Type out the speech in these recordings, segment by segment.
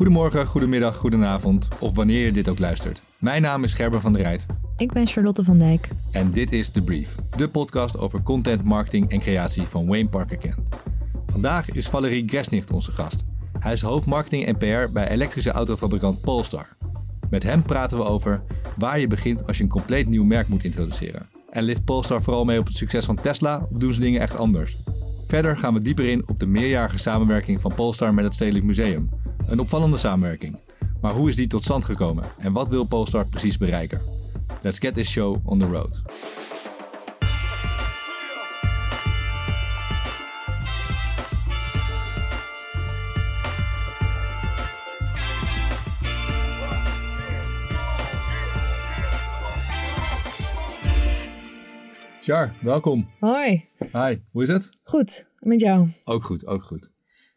Goedemorgen, goedemiddag, goedenavond of wanneer je dit ook luistert. Mijn naam is Gerben van der Rijt Ik ben Charlotte van Dijk. en dit is The Brief, de podcast over content, marketing en creatie van Wayne Parker Kent. Vandaag is Valerie Gresnicht onze gast. Hij is hoofdmarketing en PR bij elektrische autofabrikant Polestar. Met hem praten we over waar je begint als je een compleet nieuw merk moet introduceren. En lift Polestar vooral mee op het succes van Tesla of doen ze dingen echt anders? Verder gaan we dieper in op de meerjarige samenwerking van Polestar met het Stedelijk Museum. Een opvallende samenwerking. Maar hoe is die tot stand gekomen en wat wil Polestar precies bereiken? Let's get this show on the road. Char, welkom. Hoi. Hi, hoe is het? Goed, met jou. Ook goed, ook goed.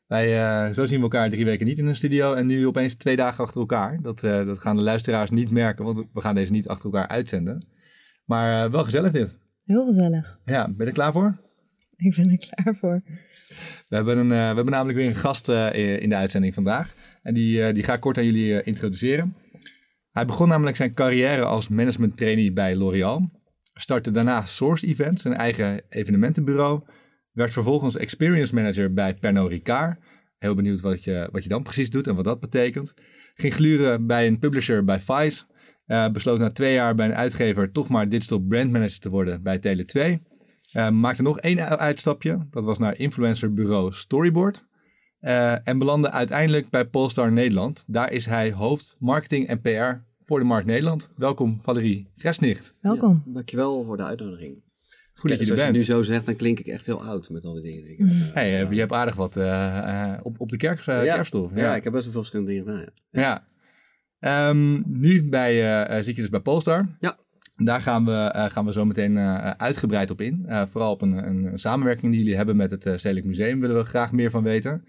Wij, eh, zo zien we elkaar drie weken niet in een studio en nu opeens twee dagen achter elkaar. Dat, eh, dat gaan de luisteraars niet merken, want we gaan deze niet achter elkaar uitzenden. Maar eh, wel gezellig dit. Heel gezellig. Ja, ben je er klaar voor? Ik ben er klaar voor. We hebben, een, we hebben namelijk weer een gast in de uitzending vandaag. En die, die ga ik kort aan jullie introduceren. Hij begon namelijk zijn carrière als management trainee bij L'Oréal. Startte daarna Source Events, een eigen evenementenbureau. Werd vervolgens experience manager bij Pernod Ricard. Heel benieuwd wat je, wat je dan precies doet en wat dat betekent. Ging gluren bij een publisher bij Vice. Eh, besloot na twee jaar bij een uitgever toch maar digital brand manager te worden bij Tele2. Eh, maakte nog één uitstapje. Dat was naar influencerbureau Storyboard. Eh, en belandde uiteindelijk bij Polestar Nederland. Daar is hij hoofd marketing en PR voor de markt Nederland. Welkom Valerie Resnicht. Welkom. Ja, dankjewel voor de uitnodiging. Goed dat je er Zoals bent. je nu zo zegt, dan klink ik echt heel oud met al die dingen. ik eh, Hey, eh, je hebt aardig wat eh, eh, op, op de kerk, ja, ik heb best wel veel verschillende dingen gedaan. Ja. Ehm, nu bij, zit je dus bij Polestar. Ja. Daar gaan we, gaan we zo meteen uitgebreid op in. Vooral op een, een samenwerking die jullie hebben met het Stedelijk Museum willen we graag meer van weten.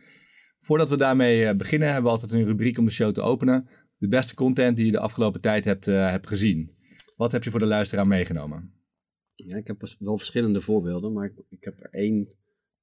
Voordat we daarmee beginnen hebben we altijd een rubriek om de show te openen. De beste content die je de afgelopen tijd hebt, hebt gezien. Wat heb je voor de luisteraar meegenomen? Ja, ik heb wel verschillende voorbeelden, maar ik, ik heb er één.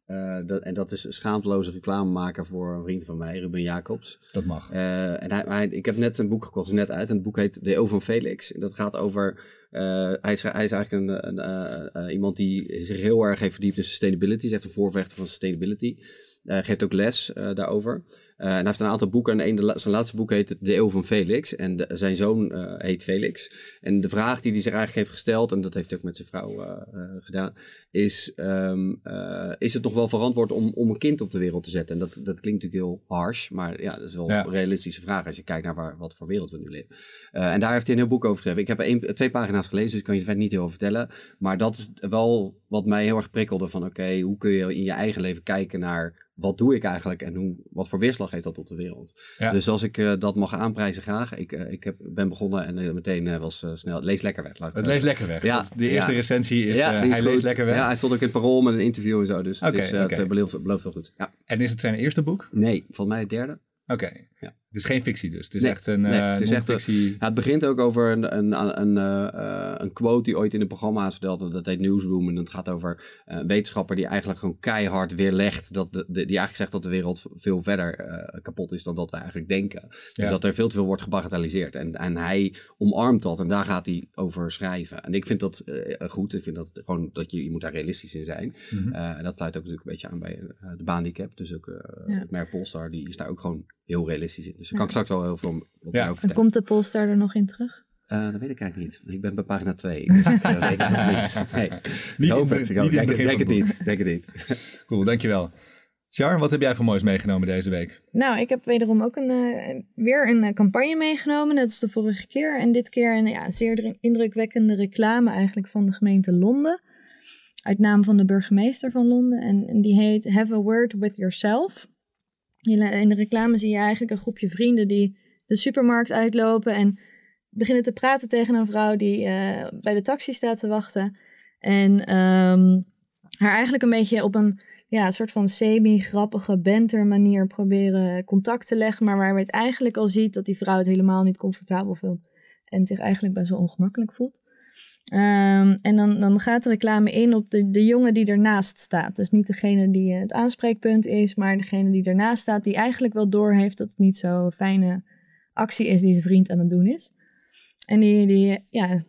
eh, dat, en dat is schaamteloze reclame maken voor een vriend van mij, Ruben Jacobs. Dat mag. Eh, en hij, hij- ik heb net een boek gekocht, net uit. En het boek heet De Eeuw van Felix. En dat gaat over. eh, hij, is, hij is eigenlijk een, een, iemand die zich heel erg heeft verdiept in sustainability. Is echt een voorvechter van sustainability. Geeft ook les daarover. Eh, en hij heeft een aantal boeken. En een, de zijn laatste boek heet De Eeuw van Felix. En de- zijn zoon eh, heet Felix. En de vraag die hij zich eigenlijk heeft gesteld, en dat heeft hij ook met zijn vrouw eh, gedaan, is: ehm, eh, is het nog wel verantwoord om, om een kind op de wereld te zetten? En dat, dat klinkt natuurlijk heel harsh, maar ja, dat is wel Ja. een realistische vraag als je kijkt naar waar, wat voor wereld we nu leven. En daar heeft hij een heel boek over geschreven. Ik heb twee pagina's gelezen, dus ik kan je er verder niet heel over vertellen. Maar dat is wel wat mij heel erg prikkelde van oké, hoe kun je in je eigen leven kijken naar wat doe ik eigenlijk en hoe, wat voor weerslag heeft dat op de wereld. Ja. Dus als ik eh, dat mag aanprijzen, graag. Ik, eh, ik heb, ben begonnen en eh, meteen was snel, lees lekker weg. Het leest lekker weg. Ja, de eerste ja. recensie is, ja, die is hij leest lekker weg. Ja, hij stond ook in het parool met een interview en zo. Dus het, is, het belooft, belooft wel goed. Ja. En is het zijn eerste boek? Nee, volgens mij het derde. Oké. Ja. Het is geen fictie dus. Het is Nee, echt een nee, eh het is echt een- non-fictie. Ja, het begint ook over een, een, een, eh, eh, een quote die ooit in een programma is verteld. Dat heet Newsroom. En dat gaat over eh, een wetenschapper die eigenlijk gewoon keihard weerlegt. Dat de, de- die eigenlijk zegt dat de wereld veel verder eh, kapot is dan dat we eigenlijk denken. Dus Ja. dat er veel te veel wordt gebagatelliseerd. En, en hij omarmt dat en daar gaat hij over schrijven. En ik vind dat eh, goed. Ik vind dat gewoon dat je, je moet daar realistisch in zijn. Mhm. Eh, en dat sluit ook natuurlijk een beetje aan bij eh, de baan die ik heb. Dus ook eh Ja. het merk Polestar, die is daar ook gewoon heel realistisch in. Dus daar kan ik straks wel heel veel op Ja. vertellen. komt de Polestar er nog in terug? Eh, dat weet ik eigenlijk niet. Ik ben bij pagina 2. Dus ik eh, weet het nog niet. Nee. Niet Ik hoop het. Ik hoop- denk, begin denk van het niet. Denk het niet. Cool, dankjewel. Char, wat heb jij voor moois meegenomen deze week? Nou, ik heb wederom ook een, eh, weer een eh, campagne meegenomen. Net als de vorige keer. En dit keer een ja, zeer dr- indrukwekkende reclame eigenlijk van de gemeente Londen. Uit naam van de burgemeester van Londen. En, en die heet Have a Word with Yourself. In de- In de reclame zie je eigenlijk een groepje vrienden die de supermarkt uitlopen. En beginnen te praten tegen een vrouw die eh, bij de taxi staat te wachten. En ehm, haar eigenlijk een beetje op een ja, soort van semi-grappige banter manier proberen contact te leggen. Maar waar je het eigenlijk al ziet dat die vrouw het helemaal niet comfortabel vindt. En zich eigenlijk best wel ongemakkelijk voelt. Ehm, en dan, dan gaat de reclame in op de, de jongen die ernaast staat. Dus niet degene die het aanspreekpunt is, maar degene die ernaast staat, die eigenlijk wel doorheeft dat het niet zo'n fijne actie is die zijn vriend aan het doen is. En die, die ja,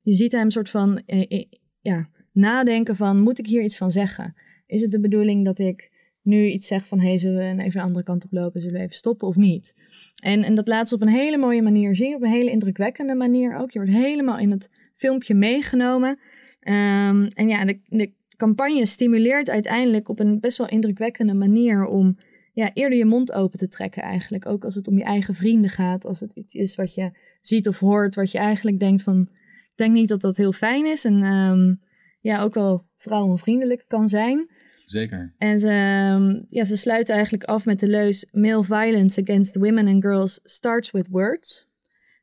je ziet hem soort van eh, eh, ja, nadenken van, moet ik hier iets van zeggen? Is het de bedoeling dat ik nu iets zeg van, hey, zullen we even de andere kant op lopen? Zullen we even stoppen of niet? En, en dat laat ze op een hele mooie manier zien, op een hele indrukwekkende manier ook. Je wordt helemaal in het filmpje meegenomen. Ehm, en ja, de, de campagne stimuleert uiteindelijk op een best wel indrukwekkende manier om ja, eerder je mond open te trekken eigenlijk. Ook als het om je eigen vrienden gaat, als het iets is wat je ziet of hoort, wat je eigenlijk denkt van, ik denk niet dat dat heel fijn is. En ehm, ja, ook wel vrouwenvriendelijk kan zijn. Zeker. En ze, ehm, ja, ze sluiten eigenlijk af met de leus: Male violence against women and girls starts with words.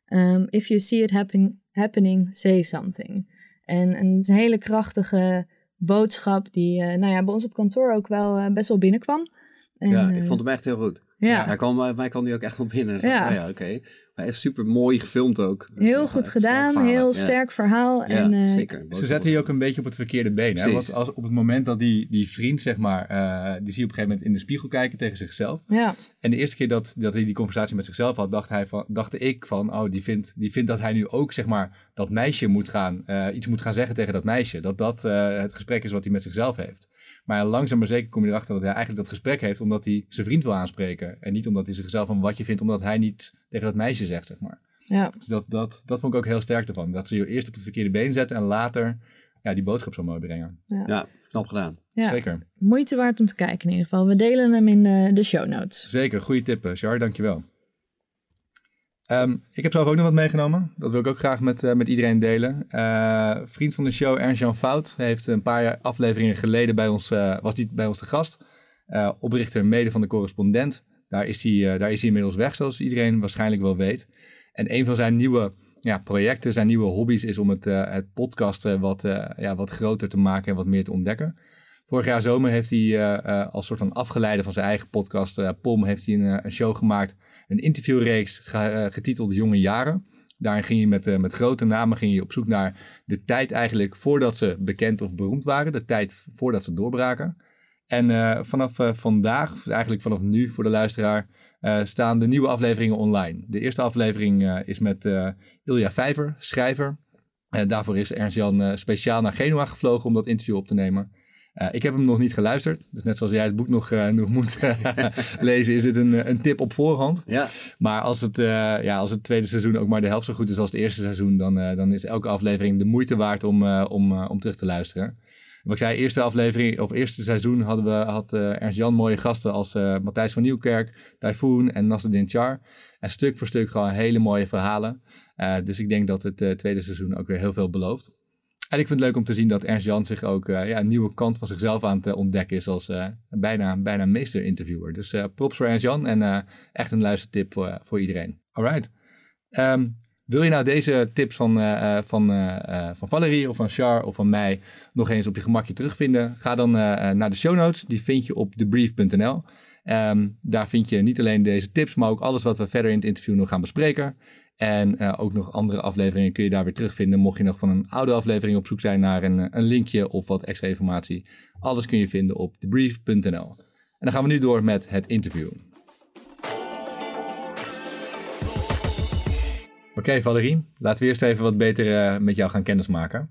Um, if you see it happen, happening, say something. En, een hele krachtige boodschap die uh, nou ja, bij ons op kantoor ook wel uh, best wel binnenkwam. En, ja, ik vond hem echt heel goed. Ja. Hij kwam, mij kwam nu ook echt wel binnen. Ja, oh ja oké. Maar echt super mooi gefilmd ook. Heel goed gedaan, heel sterk verhaal. Ja, en, uh, zeker. Ze zetten hier ook een beetje op het verkeerde been. Hè? Want als, op het moment dat die, die vriend, zeg maar, uh, die zie je op een gegeven moment in de spiegel kijken tegen zichzelf. Ja. En de eerste keer dat, dat hij die conversatie met zichzelf had, dacht, hij van, dacht ik van, oh, die vindt, die vindt dat hij nu ook, zeg maar, dat meisje moet gaan, uh, iets moet gaan zeggen tegen dat meisje. Dat dat het gesprek is wat hij met zichzelf heeft. Maar langzaam maar zeker kom je erachter dat hij eigenlijk dat gesprek heeft omdat hij zijn vriend wil aanspreken. En niet omdat hij zichzelf van wat je vindt, omdat hij niet tegen dat meisje zegt, zeg maar. Ja. Dus dat, dat, dat vond ik ook heel sterk ervan. Dat ze je eerst op het verkeerde been zetten en later ja, die boodschap zo mooi brengen. Ja, ja knap gedaan. Ja. Zeker. Moeite waard om te kijken in ieder geval. We delen hem in de, de show notes. Zeker, goede tip, Char, dankjewel. Um, ik heb zelf ook nog wat meegenomen. Dat wil ik ook graag met, uh, met iedereen delen. Uh, vriend van de show, Ernst-Jan Fout, heeft een paar afleveringen geleden bij ons, uh, was die bij ons te gast. oprichter mede van de correspondent. Daar is, hij, daar is hij inmiddels weg, zoals iedereen waarschijnlijk wel weet. En een van zijn nieuwe ja, projecten, zijn nieuwe hobby's, is om het, het podcasten wat, ja, wat groter te maken en wat meer te ontdekken. Vorig jaar zomer heeft hij als soort van afgeleide van zijn eigen podcast, POM, heeft hij een, een show gemaakt een interviewreeks eh, getiteld Jonge Jaren. Daarin ging je met, uh, met grote namen ging je op zoek naar de tijd eigenlijk voordat ze bekend of beroemd waren. De tijd voordat ze doorbraken. En uh, vanaf vandaag, eigenlijk vanaf nu voor de luisteraar, staan de nieuwe afleveringen online. De eerste aflevering is met Ilja Vijver, schrijver. daarvoor is Ernst-Jan speciaal naar Genua gevlogen om dat interview op te nemen. Uh, ik heb hem nog niet geluisterd. Dus net zoals jij het boek nog, uh, nog moet lezen, is dit een, een tip op voorhand. Ja. Maar als het, uh, ja, als het tweede seizoen ook maar de helft zo goed is als het eerste seizoen, dan, dan is elke aflevering de moeite waard om, om, om terug te luisteren. Wat ik zei, eerste aflevering, of eerste seizoen hadden we, had Ernst-Jan mooie gasten als Matthijs van Nieuwkerk, Typhoon en Nasreddin Char. En stuk voor stuk gewoon hele mooie verhalen. dus ik denk dat het tweede seizoen ook weer heel veel belooft. En ik vind het leuk om te zien dat Ernst Jan zich ook uh, ja, een nieuwe kant van zichzelf aan het ontdekken is als uh, bijna, bijna meester-interviewer. Dus props voor Ernst Jan en echt een luistertip voor, voor iedereen. Alright. Um, wil je nou deze tips van, van, van Valerie of van Char of van mij nog eens op je gemakje terugvinden? Ga dan naar de show notes. Die vind je op thebrief.nl. Ehm, daar vind je niet alleen deze tips, maar ook alles wat we verder in het interview nog gaan bespreken. En uh, ook nog andere afleveringen kun je daar weer terugvinden. Mocht je nog van een oude aflevering op zoek zijn naar een, een linkje of wat extra informatie. Alles kun je vinden op thebrief.nl. En dan gaan we nu door met het interview. Oké Valerie, laten we eerst even wat beter uh, met jou gaan kennismaken.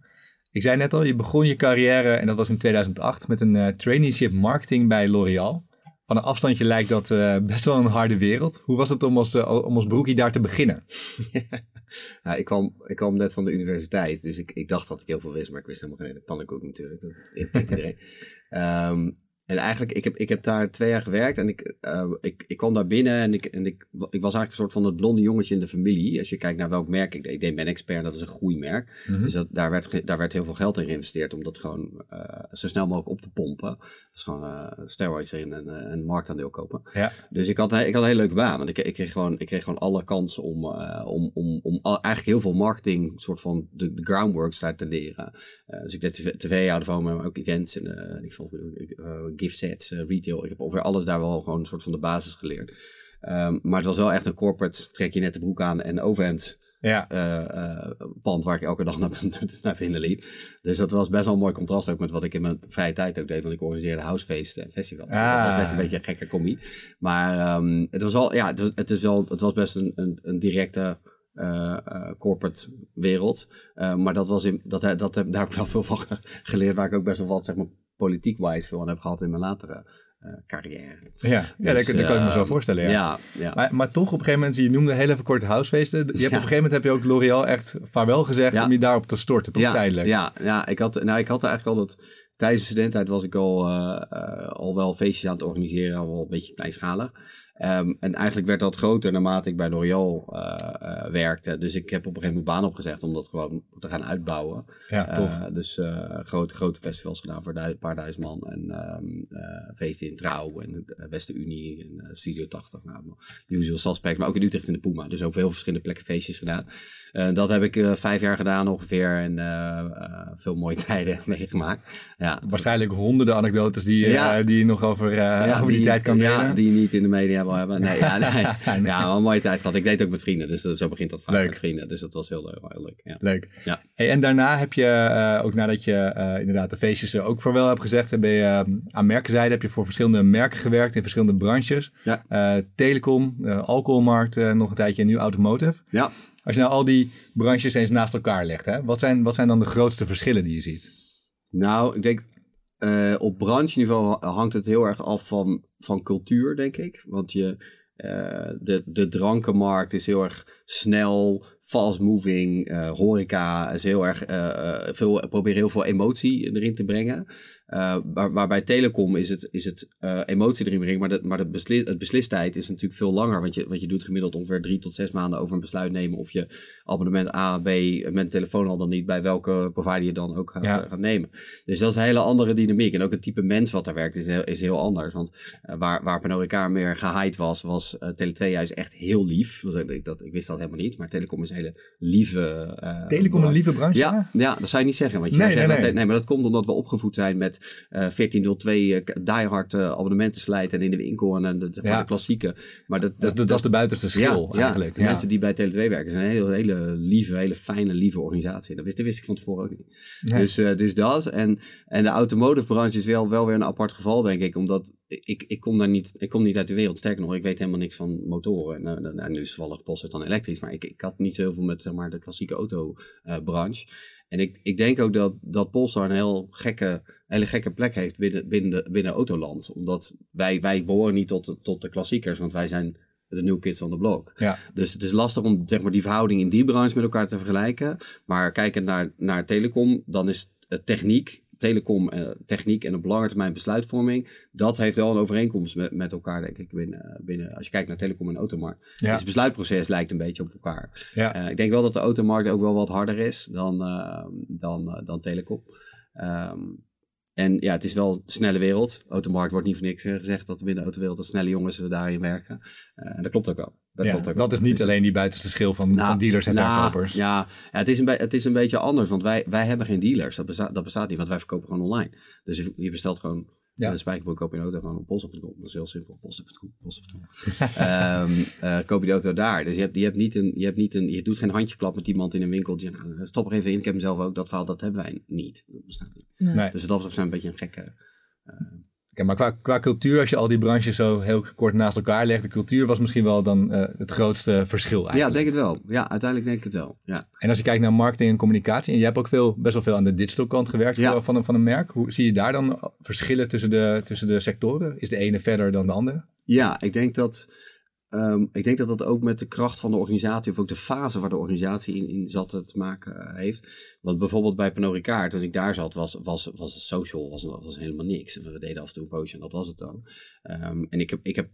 Ik zei net al, je begon je carrière, en dat was in 2008, met een traineeship marketing bij L'Oréal van een afstandje lijkt dat uh, best wel een harde wereld. Hoe was het om als, uh, om broekie daar te beginnen? ja, ik, kwam, ik kwam net van de universiteit, dus ik, ik dacht dat ik heel veel wist, maar ik wist helemaal geen pannenkoek natuurlijk. Dat iedereen. um, En eigenlijk, ik heb, ik heb daar twee jaar gewerkt en ik, uh, ik, ik kwam daar binnen en, ik, en ik, ik was eigenlijk een soort van het blonde jongetje in de familie. Als je kijkt naar welk merk ik deed. Ik deed Ben Expert, dat is een groeimerk. Mm Dus dat, daar, werd, daar werd heel veel geld in geïnvesteerd om dat gewoon uh, zo snel mogelijk op te pompen. Dus gewoon uh, steroids in en een marktaandeel kopen. Ja. Dus ik had, ik had een hele leuke baan. Want ik, ik, kreeg, gewoon, ik kreeg gewoon alle kansen om, om, om, om eigenlijk heel veel marketing, soort van de, de groundworks daar te leren. dus ik deed tv, tv of maar ook events en ik vond gift sets, uh, retail. Ik heb ongeveer alles daar wel gewoon een soort van de basis geleerd. Um, maar het was wel echt een corporate, trek je net de broek aan en overhemd Ja. eh, eh, pand waar ik elke dag naar, naar binnen liep. Dus dat was best wel een mooi contrast ook met wat ik in mijn vrije tijd ook deed. Want ik organiseerde housefeesten en festivals. Dus Ah. Dat was best een beetje een gekke commie. Maar ehm, het was wel, ja, het was, het is wel, het was best een, een, een directe eh, eh, corporate wereld. Eh, maar dat was in, dat, dat heb, daar ik wel veel van ge- geleerd. Waar ik ook best wel wat, zeg maar, politiek-wise veel aan heb gehad in mijn latere eh, carrière. Ja, ja dat, Dus, dat kan ik me zo ehm, voorstellen. Ja. Ja, ja. Maar, maar toch, op een gegeven moment, je noemde heel even kort housefeesten. Je hebt, Op een gegeven moment heb je ook L'Oréal echt vaarwel gezegd om je daarop te storten, toch ja, tijdelijk? Ja, ja ik, had, nou, ik had eigenlijk al dat... Tijdens mijn studententijd was ik al, eh, eh, al wel feestjes aan het organiseren, al wel een beetje kleinschalig. Ehm, en eigenlijk werd dat groter naarmate ik bij L'Oréal eh, eh, werkte. Dus ik heb op een gegeven moment baan opgezegd om dat gewoon te gaan uitbouwen. Ja, tof. Eh, dus eh, grote, grote festivals gedaan voor een paar duizend man. En eh, feesten in Trouw en de Westen-Unie en Studio 80. Nou, usual suspect, maar ook in Utrecht in de Puma. Dus op heel veel verschillende plekken feestjes gedaan. Eh, dat heb ik eh, vijf jaar gedaan ongeveer en eh, veel mooie tijden meegemaakt. Ja, Waarschijnlijk honderden anekdotes die, Ja. die je nog over, ja, over die, tijd kan delen. Ja, die je niet in de media wil hebben. Nee, ja, nee. ja, wel een mooie tijd gehad. Ik deed ook met vrienden, dus zo begint dat vaak Leuk. met vrienden. Dus dat was heel, leuk- heel leuk. Ja. Leuk. Ja. Hey, en daarna heb je, ook nadat je inderdaad de feestjes er ook vaarwel hebt gezegd, ben je aan merkenzijde, heb je voor verschillende merken gewerkt in verschillende branches. Ja. Telecom, alcoholmarkt, nog een tijdje en nu automotive. ja. Als je nou al die branches eens naast elkaar legt, hè, wat, zijn, wat zijn dan de grootste verschillen die je ziet? Nou, ik denk eh, op brancheniveau ha- hangt het heel erg af van, van cultuur, denk ik. Want je, eh, de, de drankenmarkt is heel erg snel, fast moving. eh, horeca is heel erg veel, proberen heel veel emotie erin te brengen. Eh, waar, waarbij telecom is het, is het eh, emotie erin brengen, maar, de, maar de beslis, het beslistijd is natuurlijk veel langer. Want je, want je doet gemiddeld ongeveer drie tot zes maanden over een besluit nemen of je abonnement A, B met telefoon al dan niet, bij welke provider je dan ook gaat, Ja. eh, gaat nemen. Dus dat is een hele andere dynamiek. En ook het type mens wat daar werkt is heel, is heel anders. Want waar, waar Pernod Ricard meer gehyped was, was eh Tele2 juist echt heel lief. Ik, dat, ik wist dat helemaal niet, maar Telecom is een hele lieve... Telecom een lieve branche? ja, ja, dat zou je niet zeggen. Want je Nee, zou nee, zeggen nee. Dat, nee, maar dat komt omdat we opgevoed zijn met eh 1402 eh, diehard eh, abonnementen slijten en in de winkel en, zeg maar Ja. de klassieke. Maar dat, Dat, dat, dat is de buitenste schil ja, eigenlijk. De mensen die bij Tele2 werken zijn een hele, hele lieve, hele fijne, lieve organisatie. Dat wist, dat wist ik van tevoren ook niet. Nee. Dus, eh, dus dat. En, en de automotive branche is wel, wel weer een apart geval, denk ik. Omdat ik, ik, kom daar niet, ik kom niet uit de wereld. Sterker nog, ik weet helemaal niks van motoren. En, en, en nu is toevallig Polster dan elektrisch. Maar ik, ik had niet zo heel veel met zeg maar, de klassieke autobranche. En ik, ik denk ook dat, dat Polestar een heel gekke, hele gekke plek heeft binnen, binnen, de, binnen autoland. Omdat wij, wij behoren niet tot de, tot de klassiekers, want wij zijn de new kids on the block. Ja. Dus het is lastig om zeg maar, die verhouding in die branche met elkaar te vergelijken. Maar kijkend naar, naar telecom, dan is het techniek, telecom, eh, techniek en op lange termijn besluitvorming, dat heeft wel een overeenkomst met, met elkaar, denk ik, binnen, binnen, als je kijkt naar telecom en automarkt. Ja. Dus het besluitproces lijkt een beetje op elkaar. Ja. Eh, ik denk wel dat de automarkt ook wel wat harder is dan, eh, dan, eh, dan telecom. Ehm, en ja, het is wel een snelle wereld. Automarkt wordt niet voor niks eh, gezegd dat binnen de autowereld dat snelle jongens we daarin werken. Eh, en dat klopt ook wel. Dat, Ja, klopt ook dat is niet Dus- alleen die buitenste schil van, Nou, van dealers en nou, verkopers. Ja, ja het, is een het is een beetje anders, want wij, wij hebben geen dealers. Dat bestaat, dat bestaat niet, want wij verkopen gewoon online. Dus je, je bestelt gewoon Ja. een spijkerbroek, koop je een auto gewoon op post.com. Dat is heel simpel, post.com, post.com. Ehm eh, koop je de auto daar. Dus je hebt, je hebt niet een, je hebt niet een, je doet geen handjeklap met iemand in een winkel. Die zegt, nou, stop er even in, ik heb hem zelf ook. Dat verhaal, dat hebben wij niet. Dat bestaat niet. Nee. Dus dat was een beetje een gekke... Oké, maar qua, qua cultuur, als je al die branches zo heel kort naast elkaar legt, de cultuur was misschien wel dan eh, het grootste verschil Ja, eigenlijk. denk het wel. Ja, uiteindelijk denk ik het wel. Ja. En als je kijkt naar marketing en communicatie, en je hebt ook veel, best wel veel aan de digital kant gewerkt Ja. voor- van, een, van een merk. Hoe zie je daar dan verschillen tussen de, tussen de sectoren? Is de ene verder dan de andere? Ja, ik denk dat. Ehm, ik denk dat dat ook met de kracht van de organisatie, of ook de fase waar de organisatie in, in zat, te maken eh, heeft. Want bijvoorbeeld bij Pernod Ricard, toen ik daar zat, was, was, was social was, was helemaal niks. We deden af en toe een poosje en dat was het dan. Ehm, en ik heb, ik heb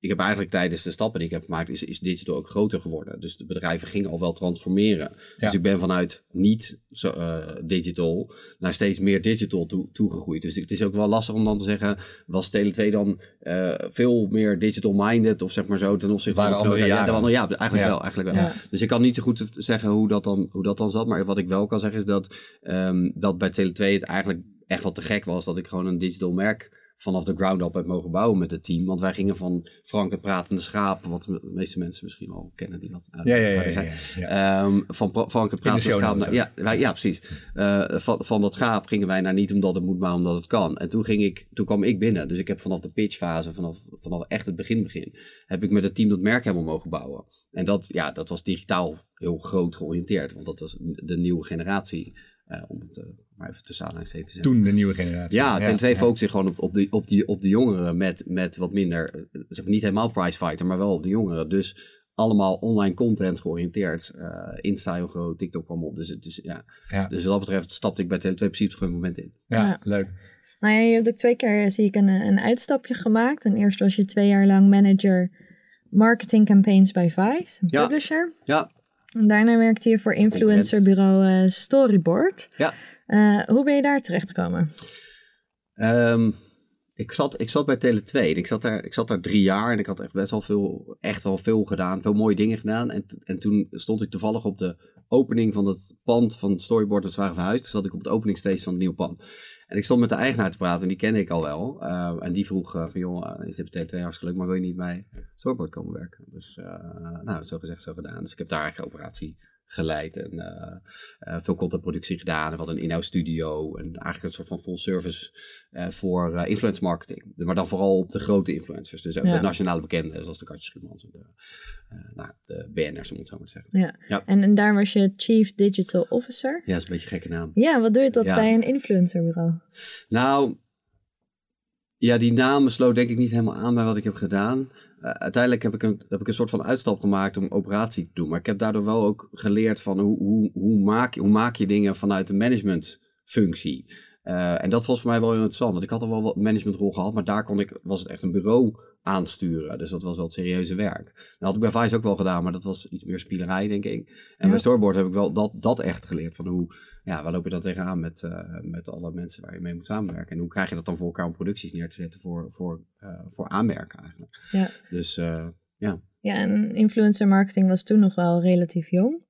ik heb eigenlijk tijdens de stappen die ik heb gemaakt, is, is digital ook groter geworden. Dus de bedrijven gingen al wel transformeren. Ja. Dus ik ben vanuit niet zo, eh, digital naar steeds meer digital toe, toegegroeid. Dus het is ook wel lastig om dan te zeggen, was Tele2 dan eh, veel meer digital-minded of zeg maar zo ten opzichte Waren van... andere ja, jaren. de andere- ja, eigenlijk Ja. wel. Eigenlijk wel. Ja. Dus ik kan niet zo goed zeggen hoe dat dan, hoe dat dan zat. Maar wat ik wel kan zeggen is dat, ehm, dat bij Tele2 het eigenlijk echt wat te gek was dat ik gewoon een digital merk vanaf de ground up heb mogen bouwen met het team. Want wij gingen van Frank het pratende schaap, wat de meeste mensen misschien wel kennen die wat Ja, ja, ja. ja, ja. Ehm, van pra- Frank het pratende schaap. naar- ja, wij- ja, precies. Eh, van, van dat schaap gingen wij naar niet omdat het moet, maar omdat het kan. En toen, ging ik, toen kwam ik binnen. Dus ik heb vanaf de pitchfase, vanaf, vanaf echt het begin begin, heb ik met het team dat merk helemaal mogen bouwen. En dat, ja, dat was digitaal heel groot georiënteerd. Want dat was de nieuwe generatie, eh, om het eh, maar even tussen aanhalingstekens te zeggen. Toen de nieuwe generatie. Ja, ten ja. focust zich gewoon op, op, de, op, die, op de jongeren met, met wat minder, eh, zeg niet helemaal pricefighter, maar wel op de jongeren. Dus allemaal online content georiënteerd. Eh Insta heel groot, TikTok kwam op. Dus, het is, ja. Ja. dus wat dat betreft stapte ik bij Tele2 precies op een moment in. Ja, Ja. leuk. Nou ja, je hebt ook twee keer, zie ik, een, een uitstapje gemaakt. En eerst was je twee jaar lang manager marketing campaigns bij Vice, een Ja. publisher. Ja, En daarna werkte je voor influencerbureau eh, Storyboard. ja. Eh, hoe ben je daar terechtgekomen? Ehm, ik, zat, ik zat bij Tele2 en ik zat, daar, ik zat daar drie jaar en ik had echt best wel veel, echt wel veel gedaan, veel mooie dingen gedaan. En, en toen stond ik toevallig op de opening van het pand van storyboard dat ze waren verhuisd. Toen zat ik op het openingsfeest van het nieuwe pand. En ik stond met de eigenaar te praten en die kende ik al wel. Eh, en die vroeg eh, van, joh, uh, is dit bij Tele2 hartstikke leuk, maar wil je niet bij storyboard komen werken? Dus, eh, nou, zo gezegd, zo gedaan. Dus ik heb daar eigenlijk operatie geleid en eh, eh, veel contentproductie gedaan. We hadden een in-house studio en eigenlijk een soort van full service eh, voor eh, influence marketing. Maar dan vooral op de grote influencers. Dus Ja. de nationale bekenden, zoals de Katjes Schuurmans en de, nou, de BN'ers, om het zo maar te zeggen. Ja. Ja. En, en daar was je Chief Digital Officer. Ja, dat is een beetje een gekke naam. Ja, wat doe je dat Ja. bij een influencerbureau? Nou, ja, die naam sloot denk ik niet helemaal aan bij wat ik heb gedaan. Eh, uiteindelijk heb ik, een, heb ik een soort van uitstap gemaakt om operatie te doen. Maar ik heb daardoor wel ook geleerd van hoe, hoe, hoe, maak, je- hoe maak je dingen vanuit de managementfunctie. Eh, en dat was voor mij wel interessant. Want ik had al wel wat managementrol gehad, maar daar kon ik, was het echt een bureau aansturen. Dus dat was wel het serieuze werk. Dat had ik bij Vice ook wel gedaan, maar dat was iets meer spielerij, denk ik. En Ja. bij Storyboard heb ik wel dat, dat echt geleerd. Van hoe, ja, waar loop je dan tegenaan met, eh, met alle mensen waar je mee moet samenwerken? En hoe krijg je dat dan voor elkaar om producties neer te zetten voor, voor, eh, voor aanmerken eigenlijk? Ja. Dus eh, ja. Ja, en influencer marketing was toen nog wel relatief jong.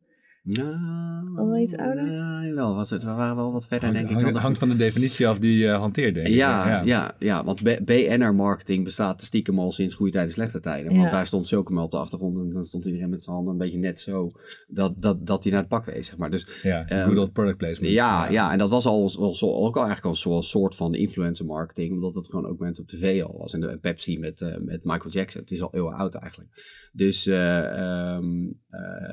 Nou, Al wel iets ouder? Ja, wel. Was het, we waren wel wat verder, denk ik. De- hangt van de definitie af die je hanteert, denk ik. Ja, ja. Ja, want BNR-marketing bestaat stiekem al sinds goede tijden, slechte tijden. Want Ja. daar stond Silkema op de achtergrond en dan stond iedereen met zijn handen een beetje net zo dat, dat, dat hij naar het pak wees, zeg maar. Dus Ja, Ehm, good product placement. ja, ja, en dat was al, zo, ook al eigenlijk al een soort van influencer marketing, omdat het gewoon ook mensen op tv al was. En de Pepsi met, eh, met Michael Jackson, het is al heel oud eigenlijk. Dus, eh, eh,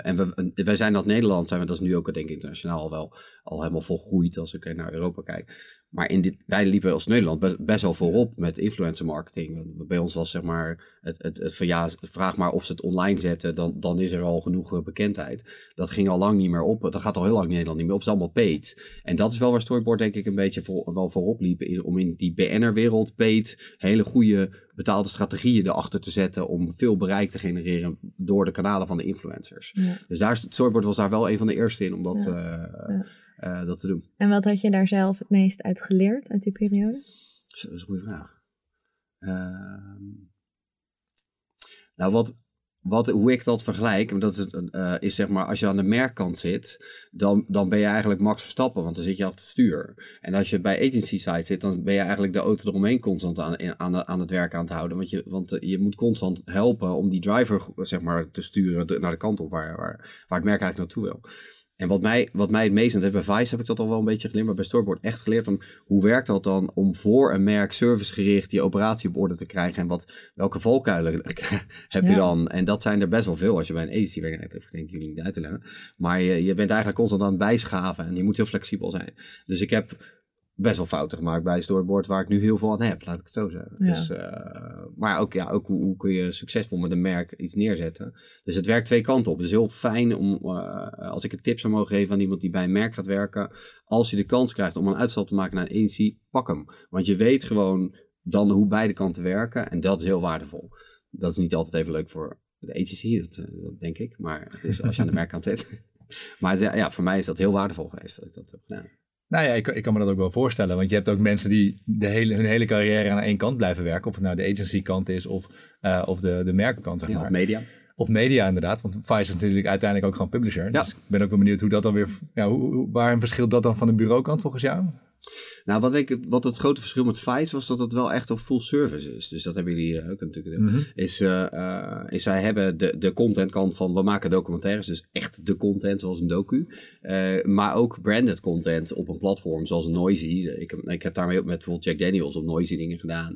en we, wij zijn als Nederland, zijn we, dat is nu ook denk ik internationaal al wel al helemaal volgroeid als ik naar Europa kijk. Maar in dit, wij liepen als Nederland best, best wel voorop met influencer marketing. Bij ons was zeg maar het, het, het van ja, vraag maar of ze het online zetten, dan, dan is er al genoeg eh, bekendheid. Dat ging al lang niet meer op. Dat gaat al heel lang in Nederland niet meer op. Het is allemaal paid. En dat is wel waar Storyboard denk ik een beetje voor, wel voorop liep. In, om in die BNR-wereld paid hele goede betaalde strategieën erachter te zetten. Om veel bereik te genereren door de kanalen van de influencers. Ja. Dus daar, is- Storyboard was daar wel een van de eerste in om dat, Ja. eh, Ja. eh, dat te doen. En wat had je daar zelf het meest uit geleerd uit die periode? Zo, dat is een goede vraag. Ehm, nou, wat, wat, hoe ik dat vergelijk, dat is, eh, is zeg maar, als je aan de merkkant zit, dan, dan ben je eigenlijk Max Verstappen, want dan zit je achter het stuur. En als je bij agency side zit, dan ben je eigenlijk de auto eromheen constant aan, aan, aan het werk aan het houden. Want, je, want eh, je moet constant helpen om die driver zeg maar, te sturen naar de kant op waar, waar, waar het merk eigenlijk naartoe wil. En wat mij, wat mij het meest, en bij Vice heb ik dat al wel een beetje geleerd, maar bij Storyboard echt geleerd van hoe werkt dat dan om voor een merk servicegericht die operatie op orde te krijgen en wat, welke valkuilen heb je dan? En dat zijn er best wel veel als je bij een agency werkt. Ik denk ik jullie niet uit te leggen. Maar je, je bent eigenlijk constant aan het bijschaven en je moet heel flexibel zijn. Dus ik heb best wel fouten gemaakt bij Storyboard waar ik nu heel veel aan heb, laat ik het zo zeggen. Ja. Dus, eh, maar ook, ja, ook hoe, hoe kun je succesvol met een merk iets neerzetten. Dus het werkt twee kanten op. Het is heel fijn om, eh, als ik een tip zou mogen geven aan iemand die bij een merk gaat werken, als je de kans krijgt om een uitstap te maken naar een agency, pak hem. Want je weet gewoon dan hoe beide kanten werken en dat is heel waardevol. Dat is niet altijd even leuk voor de agency, dat, eh, dat denk ik, maar het is als je aan de merkkant zit. Maar ja, voor mij is dat heel waardevol geweest dat ik dat heb gedaan. Nou ja, ik, ik kan me dat ook wel voorstellen. Want je hebt ook mensen die de hele, hun hele carrière aan één kant blijven werken. Of het nou de agency kant is of, eh, of de, de merkenkant, zeg maar. media. Of media inderdaad, want Vice is natuurlijk uiteindelijk ook gewoon publisher. Ja. Dus ik ben ook wel benieuwd hoe dat dan weer, ja, hoe, waar verschilt dat dan van de bureaukant volgens jou? Nou, wat, ik, wat het grote verschil met Vice was dat het wel echt een full service is. Dus dat hebben jullie eh, ook natuurlijk. Mhm. Is, eh, eh, is zij hebben de, de content kant van we maken documentaires, dus echt de content zoals een docu. Maar ook branded content op een platform zoals Noisy. Ik heb, ik heb daarmee ook met bijvoorbeeld Jack Daniels op Noisy dingen gedaan.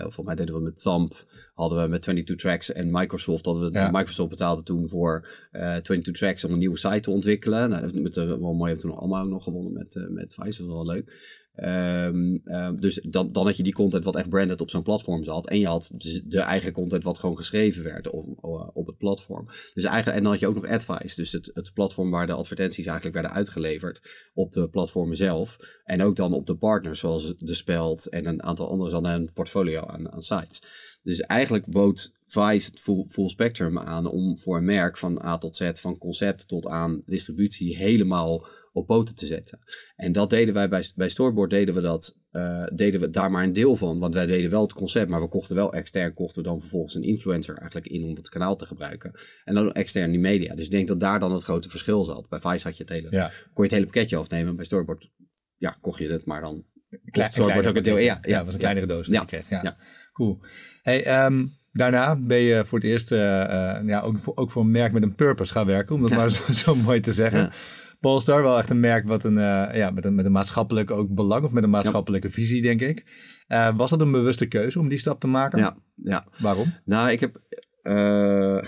Volgens mij deden we met Thumb, hadden we met 22 Tracks en Microsoft. Hadden we, Ja. Microsoft betaalde toen voor eh 22 Tracks om een nieuwe site te ontwikkelen. Nou, dat met, wel mooi, hebben toen allemaal nog gewonnen met, met Vice, dat was leuk. Ehm, ehm, dus dan, dan had je die content wat echt branded op zo'n platform zat. En je had dus de eigen content wat gewoon geschreven werd op, op het platform. Dus eigenlijk, en dan had je ook nog Advice. Dus het, het platform waar de advertenties eigenlijk werden uitgeleverd op de platformen zelf. En ook dan op de partners zoals De Speld en een aantal andere dan een portfolio aan, aan sites. Dus eigenlijk bood Vice het full spectrum aan om voor een merk van A tot Z, van concept tot aan distributie, helemaal op poten te zetten. En dat deden wij bij, bij Storyboard, deden we, dat, uh, deden we daar maar een deel van. Want wij deden wel het concept, maar we kochten wel extern, kochten we dan vervolgens een influencer eigenlijk in om dat kanaal te gebruiken. En dan extern die media. Dus ik denk dat daar dan het grote verschil zat. Bij Vice had je het hele, Ja. kon je het hele pakketje afnemen. Bij Storyboard, ja, kocht je het, maar dan Klein, Storyboard ook een deel. Ja, ja, was een kleinere doos. die Ja. Ja. Ja. Cool. Hey, ehm, daarna ben je voor het eerst eh, eh, ja, ook, voor, ook voor een merk met een purpose gaan werken, om dat Ja. maar zo, zo mooi te zeggen. Polestar, wel echt een merk wat een, eh, ja, met, een, met een maatschappelijk ook belang of met een maatschappelijke visie, denk ik. Eh, was dat een bewuste keuze om die stap te maken? Ja, ja. Waarom? Nou, ik heb. eh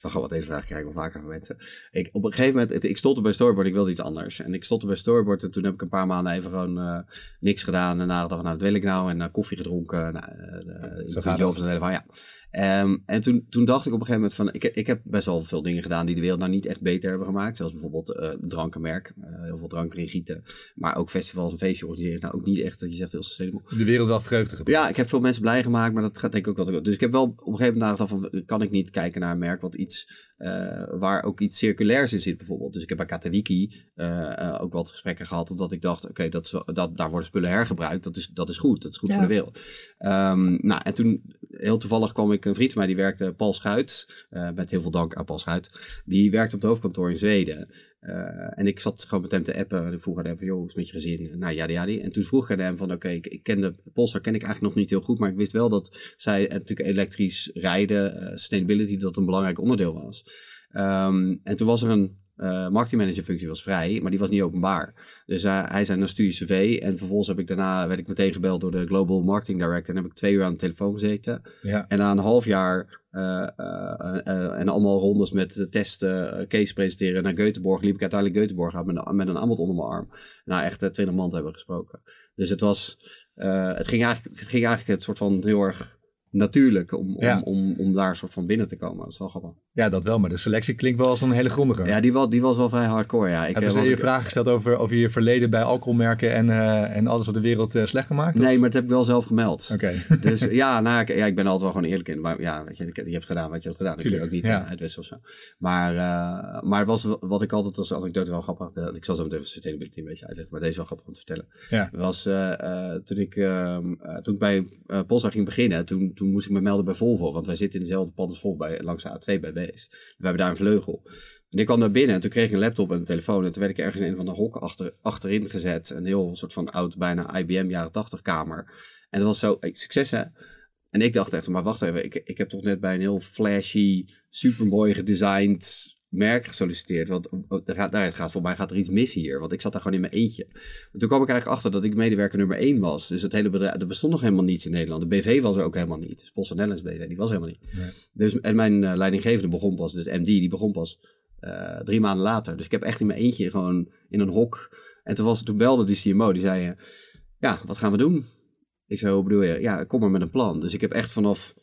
Wacht, wat deze vraag krijg ik wel vaker van mensen. Ik, op een gegeven moment, ik stopte bij Storyboard, ik wilde iets anders. En ik stopte bij Storyboard en toen heb ik een paar maanden even gewoon niks gedaan. En nagedacht, nou, wat wil ik nou? En koffie gedronken. Nou, eh, Zo toen en hele van, ja. Ehm, en toen, toen dacht ik op een gegeven moment van, ik, ik heb best wel veel dingen gedaan die de wereld nou niet echt beter hebben gemaakt. Zoals bijvoorbeeld eh drankenmerk, eh, heel veel drank erin gieten. Maar ook festivals en feestjes organiseren is nou ook niet echt, dat je zegt heel sustainable. De wereld wel vreugde gebracht. Ja, ik heb veel mensen blij gemaakt, maar dat gaat denk ik ook wel. Dus ik heb wel op een gegeven moment nagedacht van, kan ik niet kijken naar een merk wat iets, eh, waar ook iets circulairs in zit bijvoorbeeld. Dus ik heb bij Katawiki eh, eh, ook wat gesprekken gehad, omdat ik dacht, oké, dat, dat, daar worden spullen hergebruikt, dat is, dat is goed, dat is goed Ja. voor de wereld. Ehm, nou, en toen, heel toevallig kwam ik een vriend van mij, die werkte, Paul Schuit, eh, met heel veel dank aan Paul Schuit, die werkte op het hoofdkantoor in Zweden. Eh, en ik zat gewoon met hem te appen. En ik vroeg aan hem van, joh, hoe is het met je gezin? Nou, ja, ja, En toen vroeg ik aan hem van, oké, ik, ik kende Polestar ken ik eigenlijk nog niet heel goed. Maar ik wist wel dat zij eh, natuurlijk elektrisch rijden, sustainability, dat een belangrijk onderdeel was. Ehm, en toen was er een eh marketingmanager functie was vrij, maar die was niet openbaar. Dus eh, hij zei, dan stuur je cv. En vervolgens heb ik daarna, werd ik meteen gebeld door de Global Marketing Director. En heb ik twee uur aan de telefoon gezeten. Ja. En na een half jaar eh, eh, eh, en allemaal rondes met de testen, eh, case presenteren naar Göteborg, liep ik uiteindelijk Göteborg uit met, een- met een aanbod onder mijn arm. Nou, echt uh, 20 man hebben gesproken. Dus het was, eh, het, ging eigenlijk, het ging eigenlijk het soort van heel erg natuurlijk om, om, Ja. om, om daar een soort van binnen te komen. Dat is wel grappig. Ja, dat wel. Maar de selectie klinkt wel als een hele grondige. Ja, die was, die was wel vrij hardcore. Ja. Ik, Hebben eh, ze je vragen gesteld over, over je verleden bij alcoholmerken en, eh, en alles wat de wereld eh, slecht gemaakt? of? Nee, maar dat heb ik wel zelf gemeld. Oké. Dus ja, nou, ik, ja, ik ben altijd wel gewoon eerlijk in. Maar ja, weet je, je hebt gedaan wat je hebt gedaan. Dat kun je ook niet ja. uitwisselen of zo. Maar, maar was wat ik altijd als anekdote wel grappig... ik zal zo meteen even sustainability een beetje uitleggen. Maar deze wel grappig om te vertellen. Ja. Was toen ik, ehm, eh, toen ik bij Polestar ging beginnen... Toen, toen moest ik me melden bij Volvo. Want wij zitten in dezelfde pand als Volvo bij, langs de A2 bij We hebben daar een vleugel. En ik kwam daar binnen en toen kreeg ik een laptop en een telefoon. En toen werd ik ergens in een van de hok achter, achterin gezet. Een heel soort van oud, bijna IBM jaren 80 kamer. En dat was zo, succes hè. En ik dacht echt, maar wacht even, ik, ik heb toch net bij een heel flashy, supermooi gedesigned merk gesolliciteerd. Want er gaat, daar gaat, voor mij gaat er iets mis hier, want ik zat daar gewoon in mijn eentje. Maar toen kwam ik eigenlijk achter dat ik medewerker nummer één was. Dus het hele bedrijf, er bestond nog helemaal niets in Nederland. De BV was er ook helemaal niet. Dus Post Nederlands BV, die was helemaal niet. Nee. Dus, en mijn eh, leidinggevende begon pas, dus MD, die begon pas eh, drie maanden later. Dus ik heb echt in mijn eentje gewoon in een hok. En toen, was, toen belde die CMO, die zei, eh, ja, wat gaan we doen? Ik zei, hoe bedoel je? Ja, kom maar met een plan. Dus ik heb echt vanaf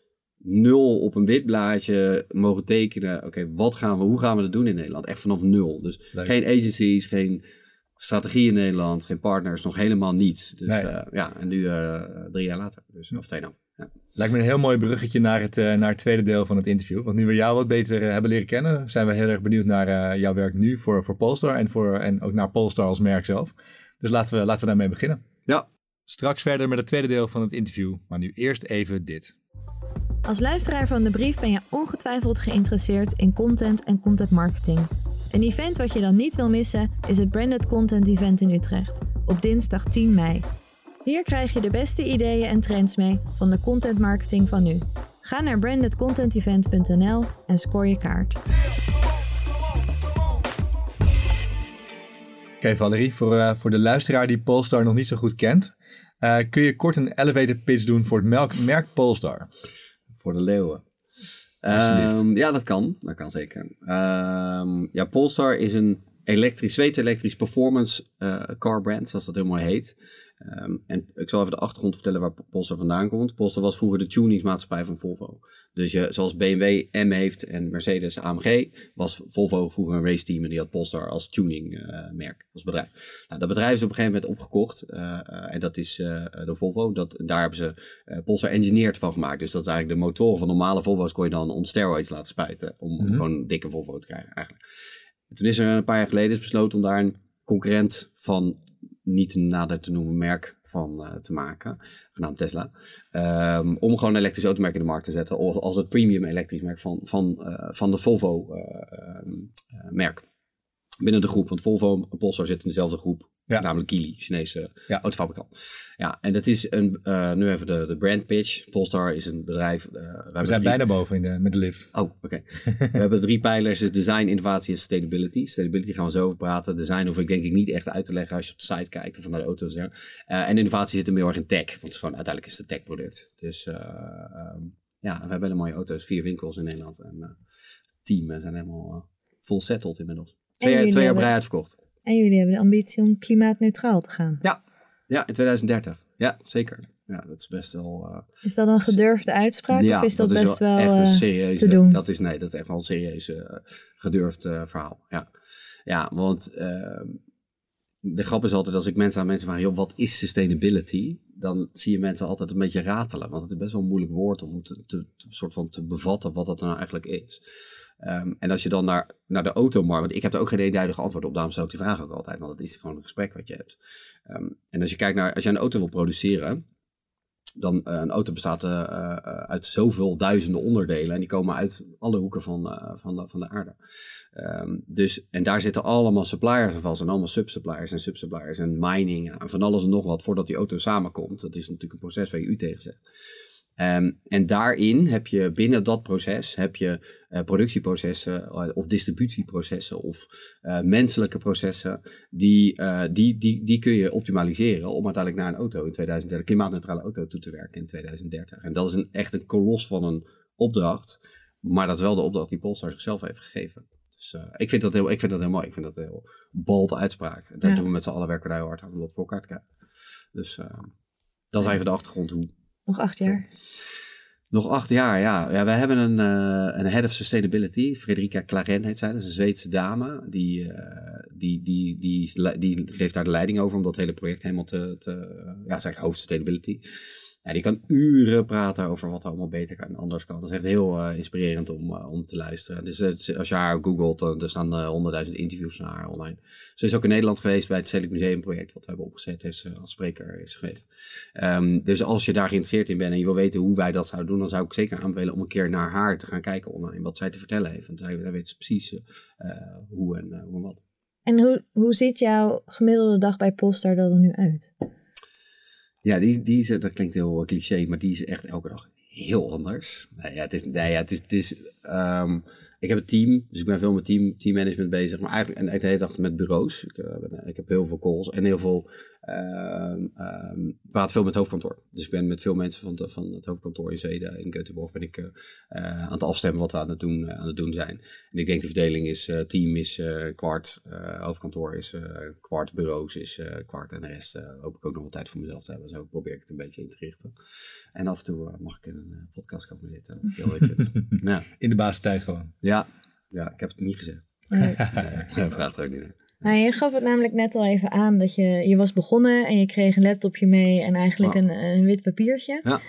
nul op een wit blaadje mogen tekenen. Oké, wat gaan we, hoe gaan we dat doen in Nederland? Echt vanaf nul. Dus Leuk. geen agencies, geen strategie in Nederland, geen partners, nog helemaal niets. Dus Nee. eh, ja, en nu eh, drie jaar later. Dus, of twee nou. Ja. Lijkt me een heel mooi bruggetje naar het, eh, naar het tweede deel van het interview. Want nu we jou wat beter hebben leren kennen, zijn we heel erg benieuwd naar jouw werk nu voor, voor Polestar en, voor, en ook naar Polestar als merk zelf. Dus laten we, laten we daarmee beginnen. ja, Straks verder met het tweede deel van het interview, maar nu eerst even dit. Als luisteraar van de brief ben je ongetwijfeld geïnteresseerd in content en content marketing. Een event wat je dan niet wil missen is het Branded Content Event in Utrecht. op dinsdag 10 mei. Hier krijg je de beste ideeën en trends mee van de content marketing van nu. Ga naar brandedcontentevent.nl en score je kaart. Oké Valerie, voor, uh, voor de luisteraar die Polestar nog niet zo goed kent, uh, kun je kort een elevator pitch doen voor het merk Polestar? Voor de leeuwen. Um, ja, dat kan. Dat kan zeker. Um, ja, Polestar is een elektrisch, Zweeds-elektrisch performance uh, car brand, zoals dat heel mooi heet. Um, en ik zal even de achtergrond vertellen waar Polestar vandaan komt. Polestar was vroeger de tuningsmaatschappij van Volvo. Dus je, zoals BMW M heeft en Mercedes AMG, was Volvo vroeger een raceteam en die had Polestar als tuningmerk, uh, als bedrijf. Nou, dat bedrijf is op een gegeven moment opgekocht uh, en dat is door Volvo. Dat, daar hebben ze Polestar Engineered van gemaakt. Dus dat is eigenlijk de motoren van normale Volvo's kon je dan on steroids laten spuiten om, mm -hmm. gewoon een dikke Volvo te krijgen eigenlijk. En toen is er een paar jaar geleden besloten om daar een concurrent van niet nader te noemen merk van uh, te maken, genaamd Tesla. Um, om gewoon een elektrisch automerk in de markt te zetten als het premium elektrisch merk van, van, uh, van de Volvo uh, merk. Binnen de groep, want Volvo en Polestar zitten in dezelfde groep, ja. namelijk Geely, Chinese ja. autofabrikant. Ja, en dat is een, nu even de, de brand pitch. Polestar is een bedrijf. we, we zijn bijna boven in de, met de lift. Oh, oké. Okay. we hebben drie pijlers, dus design, innovatie en sustainability. Sustainability gaan we zo over praten. Design hoef ik denk ik niet echt uit te leggen als je op de site kijkt of naar de auto's. Ja. en innovatie zit hem heel erg in tech, want het is gewoon, uiteindelijk is het een tech product. Dus uh, um, ja, we hebben hele mooie auto's, vier winkels in Nederland. En uh, het team zijn helemaal full settled inmiddels. Twee, jaar, twee jaar brei uitverkocht. En jullie hebben de ambitie om klimaatneutraal te gaan. Ja, ja in 2030. Ja, zeker. Ja, dat is best wel... Uh, is dat een gedurfde uitspraak ja, of is dat, dat best wel, wel echt een serieuze, te doen? Dat is, nee, dat is echt wel een serieus uh, gedurfd uh, verhaal. Ja, ja want ehm, de grap is altijd als ik mensen aan mensen vraag, joh, wat is sustainability? Dan zie je mensen altijd een beetje ratelen. Want het is best wel een moeilijk woord om te, te, te soort van te bevatten wat dat nou eigenlijk is. Um, en als je dan naar, naar de automarkt, want ik heb er ook geen eenduidige antwoord op, daarom stel ik die vraag ook altijd, want het is gewoon een gesprek wat je hebt. Um, en als je kijkt naar, als je een auto wil produceren, dan uh, een auto bestaat uh, uh, uit zoveel duizenden onderdelen en die komen uit alle hoeken van, van, de, van de aarde. Um, dus, en daar zitten allemaal suppliers aan vast en allemaal subsuppliers en subsuppliers en mining en van alles en nog wat voordat die auto samenkomt. Dat is natuurlijk een proces waar je u tegen zegt. Um, en daarin heb je binnen dat proces heb je uh, productieprocessen uh, of distributieprocessen of uh, menselijke processen. Die, die, die, die kun je optimaliseren om uiteindelijk naar een auto in 2030, klimaatneutrale auto toe te werken in 2030. En dat is een, echt een kolos van een opdracht. Maar dat is wel de opdracht die Polestar zichzelf heeft gegeven. Dus ik, vind dat heel, ik vind dat heel mooi. Ik vind dat een heel bold uitspraak. Daar ja. doen we met z'n allen werken daar heel hard aan om dat voor elkaar te krijgen. Dus dat is even de achtergrond hoe nog acht jaar. Nog acht jaar, ja. ja wij hebben een, uh, een head of sustainability, Frederica Claren heet zij. Dat is een Zweedse dame. Die, uh, die, die, die, die, geeft daar de leiding over om dat hele project helemaal te, te ja, zeg hoofd sustainability. Ja, die kan uren praten over wat er allemaal beter kan en anders kan. Dat is echt heel uh, inspirerend om, uh, om te luisteren. Dus als je haar googelt, dan er staan honderdduizend interviews van haar online. Ze is ook in Nederland geweest bij het Stedelijk Museum project, wat we hebben opgezet, als spreker is geweest. Um, dus als je daar geïnteresseerd in bent en je wil weten hoe wij dat zouden doen, dan zou ik zeker aanbevelen om een keer naar haar te gaan kijken online, wat zij te vertellen heeft. Want zij, weet precies hoe, en, hoe wat. En hoe, hoe ziet jouw gemiddelde dag bij Polestar er nu uit? Ja, die, die is, dat klinkt heel cliché, maar die is echt elke dag heel anders. Ja, het is, ja, het is, het is um, ik heb een team, dus ik ben veel met team, teammanagement bezig, maar eigenlijk en de hele dag met bureaus. Ik, uh, ik heb heel veel calls en heel veel, um, um, praat veel met het hoofdkantoor. Dus ik ben met veel mensen van, de, van het hoofdkantoor in Zweden, in Göteborg, ben ik uh, uh, aan het afstemmen wat we aan het doen, aan het doen zijn. En ik denk de verdeling is, team is kwart, hoofdkantoor is kwart, bureaus is kwart en de rest hoop ik ook nog wel tijd voor mezelf te hebben. Zo probeer ik het een beetje in te richten. En af en toe mag ik in een podcast komen zitten. Dat ik heel leuk vind. ja. In de basistijd gewoon. Ja, ja, ik heb het niet gezegd. Nee. nee, vraag er ook niet naar. Nou, je gaf het namelijk net al even aan dat je, je was begonnen en je kreeg een laptopje mee en eigenlijk een, een wit papiertje. Ja.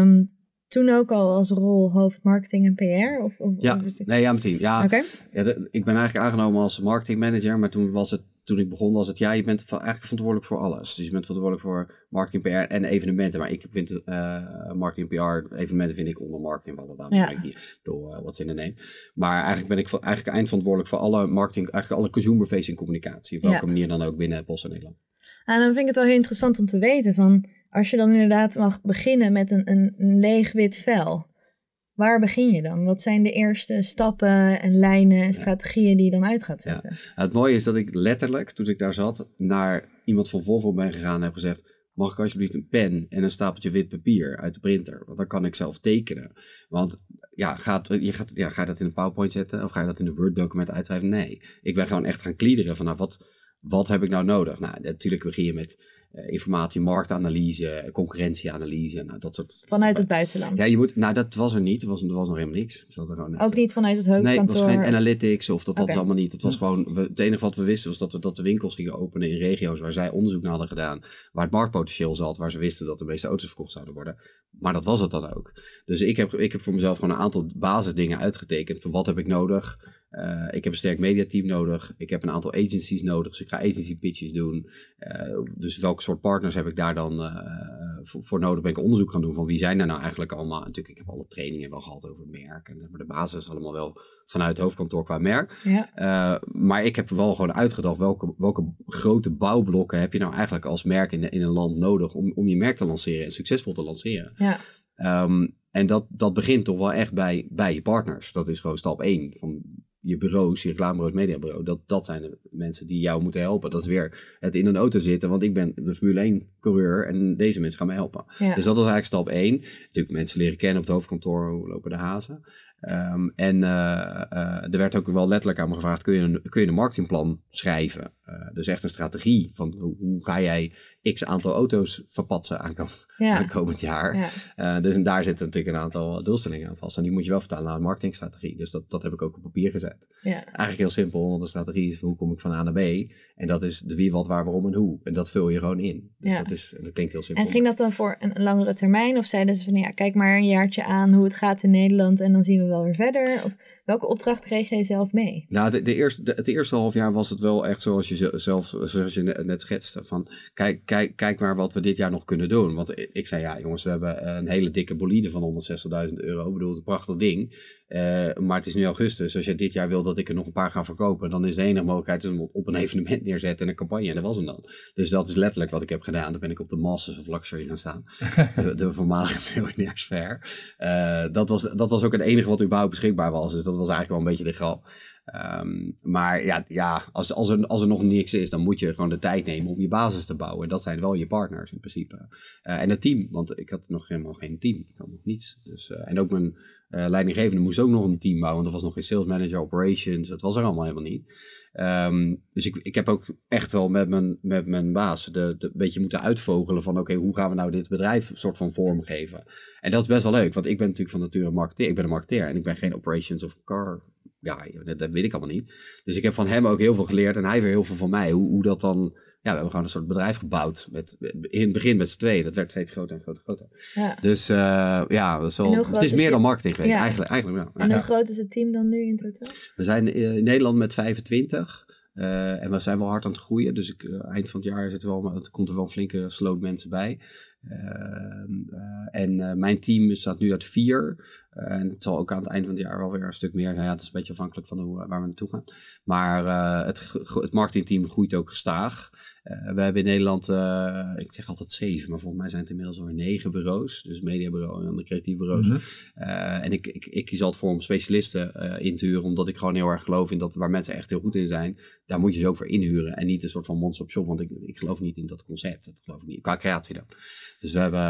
Um, toen ook al als rol hoofd marketing en PR? Of, of ja, of nee, ja, meteen. Ja, okay. ja de, ik ben eigenlijk aangenomen als marketingmanager, maar toen was het toen ik begon was het, ja, je bent eigenlijk verantwoordelijk voor alles. Dus je bent verantwoordelijk voor marketing, PR en evenementen. Maar ik vind uh, marketing, PR, evenementen vind ik onder marketing vallen. Daarom ja. ik niet door uh, wat in de neem. Maar eigenlijk ben ik eigenlijk eindverantwoordelijk voor alle marketing, eigenlijk alle consumer-facing communicatie. Op welke ja. manier dan ook binnen Post en Nederland. En dan vind ik het wel heel interessant om te weten van, als je dan inderdaad mag beginnen met een, een, een leeg wit vel, waar begin je dan? Wat zijn de eerste stappen en lijnen en strategieën die je dan uit gaat zetten? Het mooie is dat ik letterlijk, toen ik daar zat, naar iemand van Volvo ben gegaan en heb gezegd, mag ik alsjeblieft een pen en een stapeltje wit papier uit de printer? Want dan kan ik zelf tekenen. Want ja, gaat, je gaat, ja, ga je dat in een PowerPoint zetten of ga je dat in een Word-document uitschrijven? Nee, ik ben gewoon echt gaan kliederen van nou, wat, wat heb ik nou nodig? Nou, natuurlijk begin je met uh, informatie, marktanalyse, concurrentieanalyse, nou, dat soort... Vanuit het buitenland? Ja, je moet, nou dat was er niet, er was, er was nog helemaal niks. Er gewoon Ook niet vanuit het hoofdkantoor? Nee, het was geen analytics of dat, dat was allemaal niet. Het was gewoon, het enige wat we wisten was dat we dat de winkels gingen openen in regio's waar zij onderzoek naar hadden gedaan, waar het marktpotentieel zat, waar ze wisten dat de meeste auto's verkocht zouden worden. Maar dat was het dan ook. Dus ik heb, ik heb voor mezelf gewoon een aantal basisdingen uitgetekend van wat heb ik nodig, uh, ik heb een sterk mediateam nodig. Ik heb een aantal agencies nodig. Dus ik ga agency pitches doen. Uh, dus welke soort partners heb ik daar dan uh, voor, voor, nodig? Ben ik onderzoek gaan doen van wie zijn er nou eigenlijk allemaal? Natuurlijk, ik heb alle trainingen wel gehad over het merk. En de basis allemaal wel vanuit het hoofdkantoor qua merk. Ja. maar ik heb wel gewoon uitgedacht welke, welke grote bouwblokken heb je nou eigenlijk als merk in, in een land nodig om, om je merk te lanceren en succesvol te lanceren. Ja. Um, en dat, dat begint toch wel echt bij, bij je partners. Dat is gewoon stap één. Van je bureaus, je reclamebureau, mediabureau, dat, dat zijn de mensen die jou moeten helpen. Dat is weer het in een auto zitten, want ik ben de Formule 1 coureur en deze mensen gaan mij helpen. Dus dat was eigenlijk stap 1. Natuurlijk mensen leren kennen op het hoofdkantoor, hoe lopen de hazen. Um, en uh, uh, er werd ook wel letterlijk aan me gevraagd, kun je een, kun je een marketingplan schrijven? Uh, dus echt een strategie van hoe, hoe, ga jij x aantal auto's verpatsen aankomend, ja. aankomend jaar. Ja. dus en daar zitten natuurlijk een aantal doelstellingen aan vast. En die moet je wel vertalen naar een marketingstrategie. Dus dat, dat heb ik ook op papier gezet. Ja. Eigenlijk heel simpel, want de strategie is hoe kom ik van A naar B. En dat is de wie, wat, waar, waarom en hoe. En dat vul je gewoon in. Dus dat, is, dat klinkt heel simpel. En ging dat dan voor een langere termijn? Of zeiden ze van ja, kijk maar een jaartje aan hoe het gaat in Nederland en dan zien we wel weer verder? Of welke opdracht kreeg je zelf mee? Nou, de, de eerste, de, het eerste half jaar was het wel echt zoals je zelf, zoals je net, schetste. Van kijk, kijk, kijk maar wat we dit jaar nog kunnen doen. Want ik zei ja, jongens, we hebben een hele dikke bolide van 160.000 euro. Ik bedoel, het een prachtig ding. Uh, maar het is nu augustus. Als je dit jaar wil dat ik er nog een paar ga verkopen, dan is de enige mogelijkheid om op een evenement neerzetten en een campagne. En dat was hem dan. Dus dat is letterlijk wat ik heb gedaan. Dan ben ik op de Masters of Luxury gaan staan. de, de voormalige miljonairs fair. Uh, dat, was, dat was ook het enige wat überhaupt beschikbaar was. Dus dat was eigenlijk wel een beetje de grap. Um, maar ja, ja als, als, er, als er nog niks is, dan moet je gewoon de tijd nemen om je basis te bouwen. Dat zijn wel je partners in principe. Uh, en het team, want ik had nog helemaal geen team. Ik had nog niets. Dus, uh, en ook mijn uh, leidinggevende moest ook nog een team bouwen. Want er was nog geen sales manager, operations. Dat was er allemaal helemaal niet. Um, dus ik, ik heb ook echt wel met mijn, met mijn baas de, een beetje moeten uitvogelen van... oké, hoe gaan we nou dit bedrijf soort van vormgeven? En dat is best wel leuk, want ik ben natuurlijk van nature een marketeer. Ik ben een marketeer en ik ben geen operations of car ja, dat, weet ik allemaal niet. Dus ik heb van hem ook heel veel geleerd en hij weer heel veel van mij. Hoe, hoe dat dan. Ja, we hebben gewoon een soort bedrijf gebouwd. Met, in het begin met z'n tweeën. Dat werd steeds groter en groter groter. Ja. Dus uh, ja, dat is wel, het is meer dan marketing geweest. Eigenlijk, eigenlijk ja. En hoe groot is het team dan nu in totaal? We zijn in Nederland met 25. Uh, en we zijn wel hard aan het groeien. Dus ik, uh, eind van het jaar zit er wel, het komt er wel een flinke sloot mensen bij. Uh, en mijn team staat nu uit vier. En het zal ook aan het eind van het jaar wel weer een stuk meer. Nou ja, het is een beetje afhankelijk van hoe, waar we naartoe gaan. Maar het, het marketingteam groeit ook gestaag. Uh, we hebben in Nederland, ik zeg altijd zeven, maar volgens mij zijn het inmiddels alweer negen bureaus. Dus mediabureau en andere creatieve bureaus. Mm -hmm. en ik, ik, ik kies altijd voor om specialisten in te huren, omdat ik gewoon heel erg geloof in dat waar mensen echt heel goed in zijn, daar moet je ze ook voor inhuren. En niet een soort van monster op shop, want ik, ik geloof niet in dat concept. Dat geloof ik niet, qua creatie dan. Dus we hebben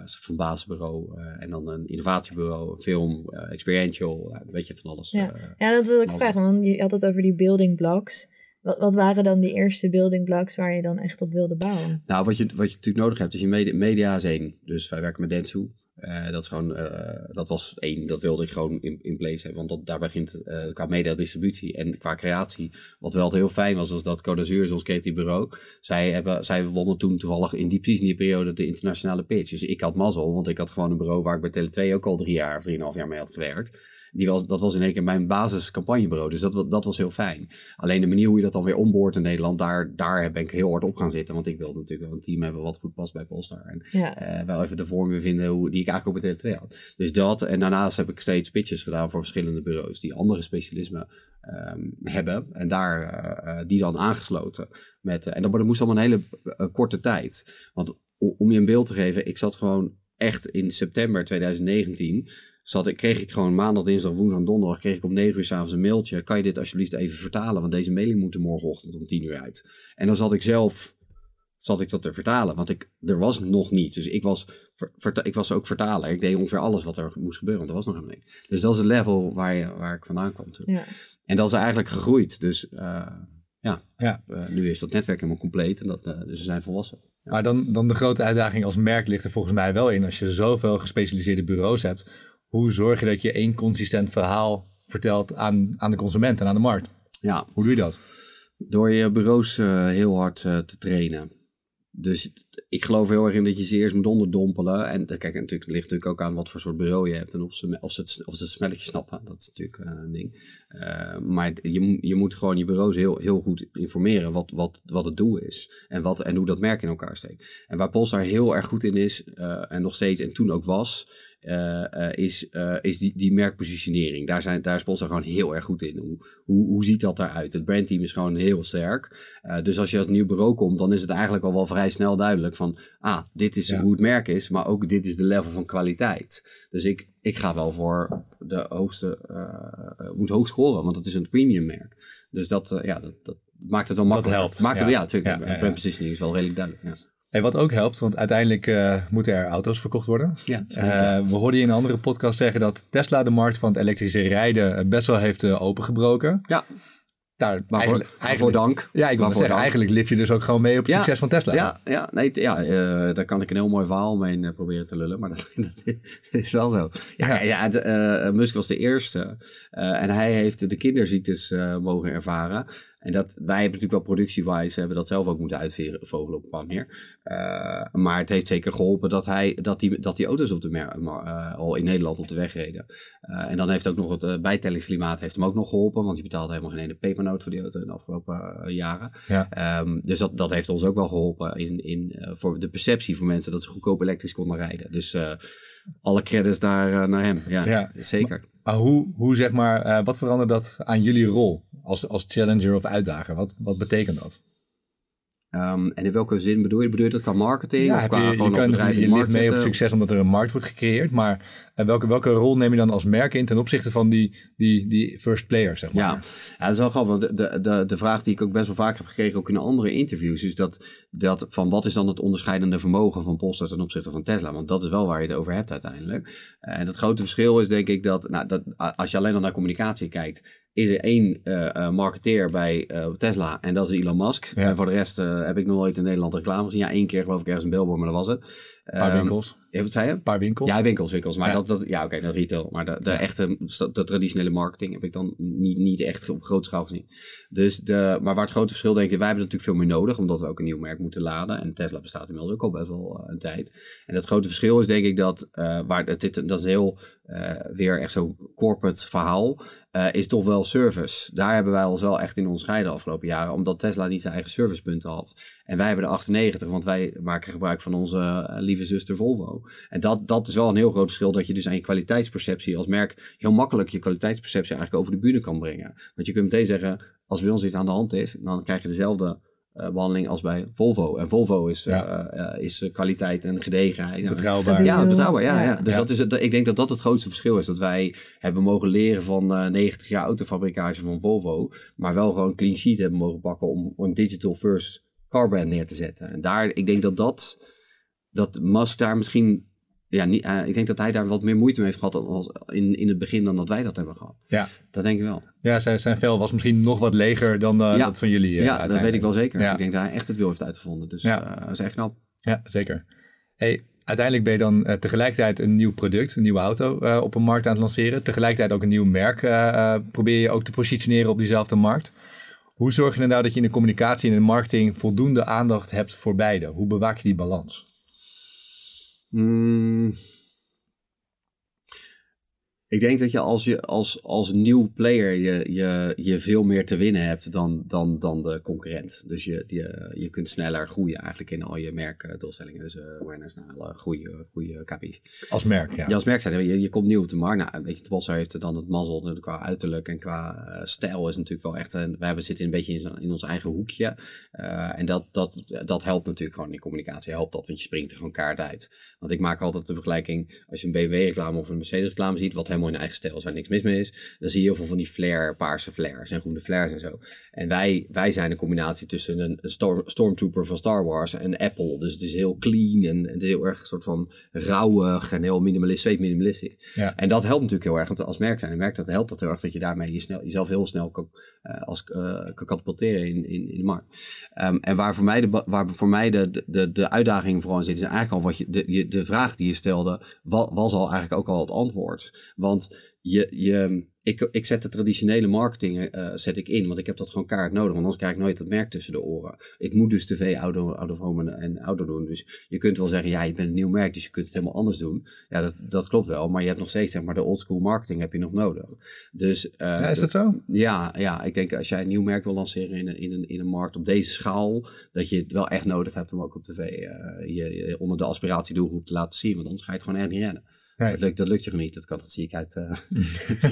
een soort van basisbureau en dan een innovatiebureau film, uh, experiential, weet je van alles. Ja, uh, ja dat wil ik vragen, want je had het over die building blocks. Wat, wat, waren dan die eerste building blocks waar je dan echt op wilde bouwen? Nou, wat je, wat je natuurlijk nodig hebt, is je media, media. Dus wij werken met Dentsu. Uh, dat, is gewoon, uh, dat was één, dat wilde ik gewoon in, in place hebben. Want dat, daar begint uh, qua mediadistributie en qua creatie. Wat wel heel fijn was, was dat Code ons creatief bureau. Zij, hebben, zij wonnen toen toevallig in die, precies in die periode de internationale pitch. Dus ik had mazzel, want ik had gewoon een bureau waar ik bij Tele2 ook al drie jaar of drieënhalf jaar mee had gewerkt die was, dat was in één keer mijn basiscampagnebureau. Dus dat, dat was heel fijn. Alleen de manier hoe je dat dan weer onboort in Nederland, daar, daar ben ik heel hard op gaan zitten. Want ik wilde natuurlijk wel een team hebben wat goed past bij Polestar. En ja. wel even de vorm weer vinden hoe, die ik eigenlijk ook bij Tele2 had. Dus dat, en daarnaast heb ik steeds pitches gedaan voor verschillende bureaus die andere specialismen ehm, hebben. En daar eh, eh, die dan aangesloten. Met, eh, en dat, dat moest allemaal een hele korte tijd. Want om je een beeld te geven, ik zat gewoon echt in september 2019 zat ik, kreeg ik gewoon maandag, dinsdag, woensdag en donderdag kreeg ik om 9 uur s'avonds een mailtje. Kan je dit alsjeblieft even vertalen? Want deze mailing moet er morgenochtend om 10 uur uit. En dan zat ik zelf zat ik dat te vertalen. Want ik, er was nog niet. Dus ik was, ver- ik was ook vertaler. Ik deed ongeveer alles wat er moest gebeuren. Want er was nog helemaal niks. Dus dat is het level waar, je, waar ik vandaan kwam. toen. Ja. En dat is eigenlijk gegroeid. Dus eh, ja, Ja. eh, nu is dat netwerk helemaal compleet. En dat, eh, dus we zijn volwassen. Ja. Maar dan, dan de grote uitdaging als merk ligt er volgens mij wel in. Als je zoveel gespecialiseerde bureaus hebt, hoe zorg je dat je één consistent verhaal vertelt aan, aan de consument en aan de markt? ja, Hoe doe je dat? door je bureaus eh, heel hard eh, te trainen. Dus ik geloof heel erg in dat je ze eerst moet onderdompelen. En kijk, natuurlijk, ligt natuurlijk ook aan wat voor soort bureau je hebt en of ze, of ze, het, of ze het spelletje snappen. Dat is natuurlijk eh, een ding. Eh, maar je, je moet gewoon je bureaus heel, heel goed informeren wat, wat, wat het doel is. En, wat, en hoe dat merk in elkaar steekt. En waar Polestar heel erg goed in is, eh, en nog steeds en toen ook was, eh, eh, is, eh, is die, die merkpositionering. Daar, zijn, daar is Polestar gewoon heel erg goed in. Hoe, hoe, hoe ziet dat daaruit? Het brandteam is gewoon heel sterk. Dus als je als nieuw bureau komt, dan is het eigenlijk al wel vrij snel duidelijk van, ah, dit is Ja. hoe het merk is, maar ook dit is de level van kwaliteit. Dus ik, ik ga wel voor de hoogste, moet hoog scoren, want dat is een premium merk. Dus dat, ja, dat, dat maakt het wel makkelijker. helpt. Maakt het, Ja. ja, natuurlijk. Ja, ja, ja. Brand positioning is wel redelijk duidelijk. Ja, Hey, wat ook helpt, want uiteindelijk eh, moeten er auto's verkocht worden. ja, Eh, we hoorden je in een andere podcast zeggen dat Tesla de markt van het elektrische rijden eh, best wel heeft opengebroken. ja Daar, waarvoor, eigenlijk, eigenlijk, dank. ja, ik wil maar zeggen, dank. eigenlijk lift je dus ook gewoon mee op het Ja, succes van Tesla. Ja, ja, nee, ja daar kan ik een heel mooi verhaal omheen eh, proberen te lullen, maar dat, dat is wel zo. Ja, Ja. Musk was de eerste en hij heeft de kinderziektes mogen ervaren. En dat, wij hebben natuurlijk wel productie-wise, hebben dat zelf ook moeten uitvogelen op een manier. Eh, maar het heeft zeker geholpen dat, hij, dat, die, dat die auto's op de mer- eh, al in Nederland op de weg reden. Eh, en dan heeft ook nog het bijtellingsklimaat heeft hem ook nog geholpen, want je betaalde helemaal geen ene pepernoot voor die auto in de afgelopen jaren. Ja. Ehm, dus dat, dat heeft ons ook wel geholpen in, in, voor de perceptie voor mensen dat ze goedkoop elektrisch konden rijden. Dus alle credits naar, eh, naar hem. Ja, Ja. zeker. Maar hoe, hoe zeg maar, eh, wat verandert dat aan jullie rol als, als challenger of uitdager? Wat, wat betekent dat? Ehm, en in welke zin bedoel je? Bedoel je dat qua marketing? of heb qua je, je op kan je markt mee op succes omdat er een markt wordt gecreëerd, maar eh, welke, welke rol neem je dan als merk in ten opzichte van die, die, die first player, zeg maar? Ja, ja, dat is wel grappig. Want de, de, de vraag die ik ook best wel vaak heb gekregen, ook in andere interviews, is dat, dat van wat is dan het onderscheidende vermogen van Polestar ten opzichte van Tesla? Want dat is wel waar je het over hebt uiteindelijk. En het grote verschil is denk ik dat, nou, dat als je alleen al naar communicatie kijkt, is er één eh, eh, marketeer bij eh, Tesla en dat is Elon Musk. Ja. En voor de rest heb ik nog nooit in Nederland reclame gezien. Ja, één keer geloof ik ergens een billboard, maar dat was het. Een paar Ehm, winkels. ja, Wat zei je? Een paar winkels. Ja, winkels, winkels. Maar Ja. dat, dat, ja, oké, dat retail. Maar de, de Ja. echte, de traditionele marketing heb ik dan niet, niet echt op grote schaal gezien. Dus de, maar waar het grote verschil denk ik, wij hebben natuurlijk veel meer nodig, omdat we ook een nieuw merk moeten laden. En Tesla bestaat inmiddels ook al best wel eh, een tijd. En het grote verschil is denk ik dat, eh, waar het, dit, dat is heel weer echt zo'n corporate verhaal, eh, is toch wel service. Daar hebben wij ons wel echt in onderscheiden de afgelopen jaren, omdat Tesla niet zijn eigen servicepunten had. En wij hebben de 98, want wij maken gebruik van onze eh, lieve zuster Volvo. En dat, dat is wel een heel groot verschil, dat je dus aan je kwaliteitsperceptie als merk heel makkelijk je kwaliteitsperceptie eigenlijk over de bühne kan brengen. Want je kunt meteen zeggen, als bij ons iets aan de hand is, dan krijg je dezelfde eh, behandeling als bij Volvo. En Volvo is, eh, Ja. eh, is eh, kwaliteit en gedegenheid. Betrouwbaar. ja, betrouwbaar. Ja, Ja. ja. Dus Ja. Dat is het, ik denk dat dat het grootste verschil is. Dat wij hebben mogen leren van eh 90 jaar autofabrikage van Volvo. Maar wel gewoon een clean sheet hebben mogen pakken om een digital first car brand neer te zetten. En daar, ik denk dat dat, dat Musk daar misschien... Ja, niet, eh, ik denk dat hij daar wat meer moeite mee heeft gehad als in, in het begin dan dat wij dat hebben gehad. Ja. Dat denk ik wel. Ja, zijn, zijn vel was misschien nog wat leger dan Ja. dat van jullie. eh, ja, dat weet ik wel zeker. Ja. Ik denk dat hij echt het wiel heeft uitgevonden. Dus Ja. dat is echt knap. Ja, zeker. Hey, uiteindelijk ben je dan tegelijkertijd een nieuw product, een nieuwe auto op een markt aan het lanceren. Tegelijkertijd ook een nieuw merk probeer je ook te positioneren op diezelfde markt. Hoe zorg je er nou dat je in de communicatie en in de marketing voldoende aandacht hebt voor beide? Hoe bewaak je die balans? Mm. Ik denk dat je als, je als, als nieuw player je, je, je veel meer te winnen hebt dan, dan, dan de concurrent. Dus je, je, je kunt sneller groeien eigenlijk in al je merkdoelstellingen. Dus uh, awareness naar alle goede, goede KPI's. Als merk, ja. ja als merk zijn. Je, je komt nieuw op de markt. Nou, weet je, Tebassa heeft dan het mazzel qua uiterlijk en qua uh, stijl is natuurlijk wel echt... Een, wij zitten een beetje in, in ons eigen hoekje. Uh, en dat, dat, dat helpt natuurlijk gewoon in communicatie. Helpt dat, want je springt er gewoon kaart uit. Want ik maak altijd de vergelijking, als je een BMW-reclame of een Mercedes-reclame ziet... wat helemaal in eigen stijl, als waar niks mis mee is, dan zie je heel veel van die flare, paarse flares en groene flares en zo. En wij, wij zijn een combinatie tussen een, een storm, stormtrooper van Star Wars en Apple. Dus het is heel clean en het is heel erg een soort van rauwig en heel minimalistisch, minimalistisch. Ja. En dat helpt natuurlijk heel erg, want als merk zijn, merk dat helpt dat heel erg dat je daarmee je snel, jezelf heel snel kan, uh, als, uh, kan katapulteren in, in, in de markt. Um, en waar voor mij, de, waar voor mij de, de, de uitdaging vooral zit, is eigenlijk al wat je, de, de vraag die je stelde, was al eigenlijk ook al het antwoord. Want je, je, ik, ik zet de traditionele marketing uh, zet ik in, want ik heb dat gewoon kaart nodig, want anders krijg ik nooit het merk tussen de oren. Ik moet dus tv, auto, auto en auto doen. Dus je kunt wel zeggen, ja, je bent een nieuw merk, dus je kunt het helemaal anders doen. Ja, dat, dat klopt wel, maar je hebt nog steeds, zeg maar, de old school marketing heb je nog nodig. Dus, uh, ja, is dat zo? Ja, ja, ik denk als jij een nieuw merk wil lanceren in een, in een, in een markt op deze schaal, dat je het wel echt nodig hebt om ook op tv uh, je, je onder de aspiratiedoelgroep te laten zien, want anders ga je het gewoon echt niet rennen. Nee. Dat, lukt, dat lukt je gewoon niet. Dat, kan, dat zie ik uit, uh,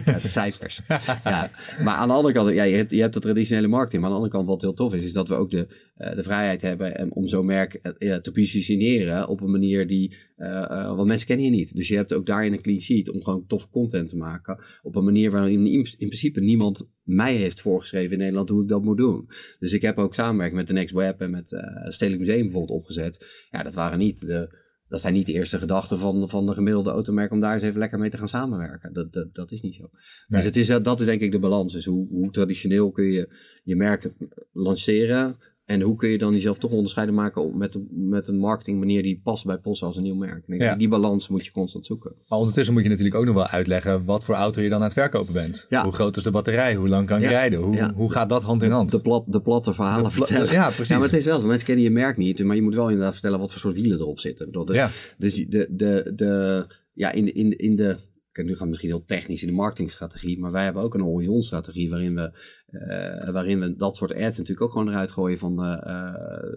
uit de cijfers. ja. Maar aan de andere kant, ja, je, hebt, je hebt de traditionele marketing. Maar aan de andere kant, wat heel tof is, is dat we ook de, uh, de vrijheid hebben om zo'n merk uh, te positioneren op een manier die. want mensen kennen je niet. Dus je hebt ook daarin een clean sheet om gewoon toffe content te maken. Op een manier waarin in, in principe niemand mij heeft voorgeschreven in Nederland hoe ik dat moet doen. Dus ik heb ook samenwerking met de Next Web en met het Stedelijk Museum bijvoorbeeld opgezet. Ja, dat waren niet de dat zijn niet de eerste gedachten van, van de gemiddelde automerk om daar eens even lekker mee te gaan samenwerken. Dat, dat, dat is niet zo. Dus het is, dat is denk ik de balans. Dus hoe, hoe traditioneel kun je je merk lanceren en hoe kun je dan jezelf toch onderscheiden maken met, met een marketingmanier die past bij Post als een nieuw merk? ja. Die balans moet je constant zoeken. Maar ondertussen moet je natuurlijk ook nog wel uitleggen wat voor auto je dan aan het verkopen bent. Ja. Hoe groot is de batterij? Hoe lang kan je rijden? Hoe, hoe gaat dat hand in hand? De, plat, de platte verhalen vertellen. Ja, precies. Ja, maar het is wel zo. Mensen kennen je merk niet, maar je moet wel inderdaad vertellen wat voor soort wielen erop zitten. Dus, dus de, de, de, ja, in, in, in de Kijk, nu gaan we misschien heel technisch in de marketingstrategie, maar wij hebben ook een all strategie waarin we, uh, waarin we dat soort ads natuurlijk ook gewoon eruit gooien van, uh,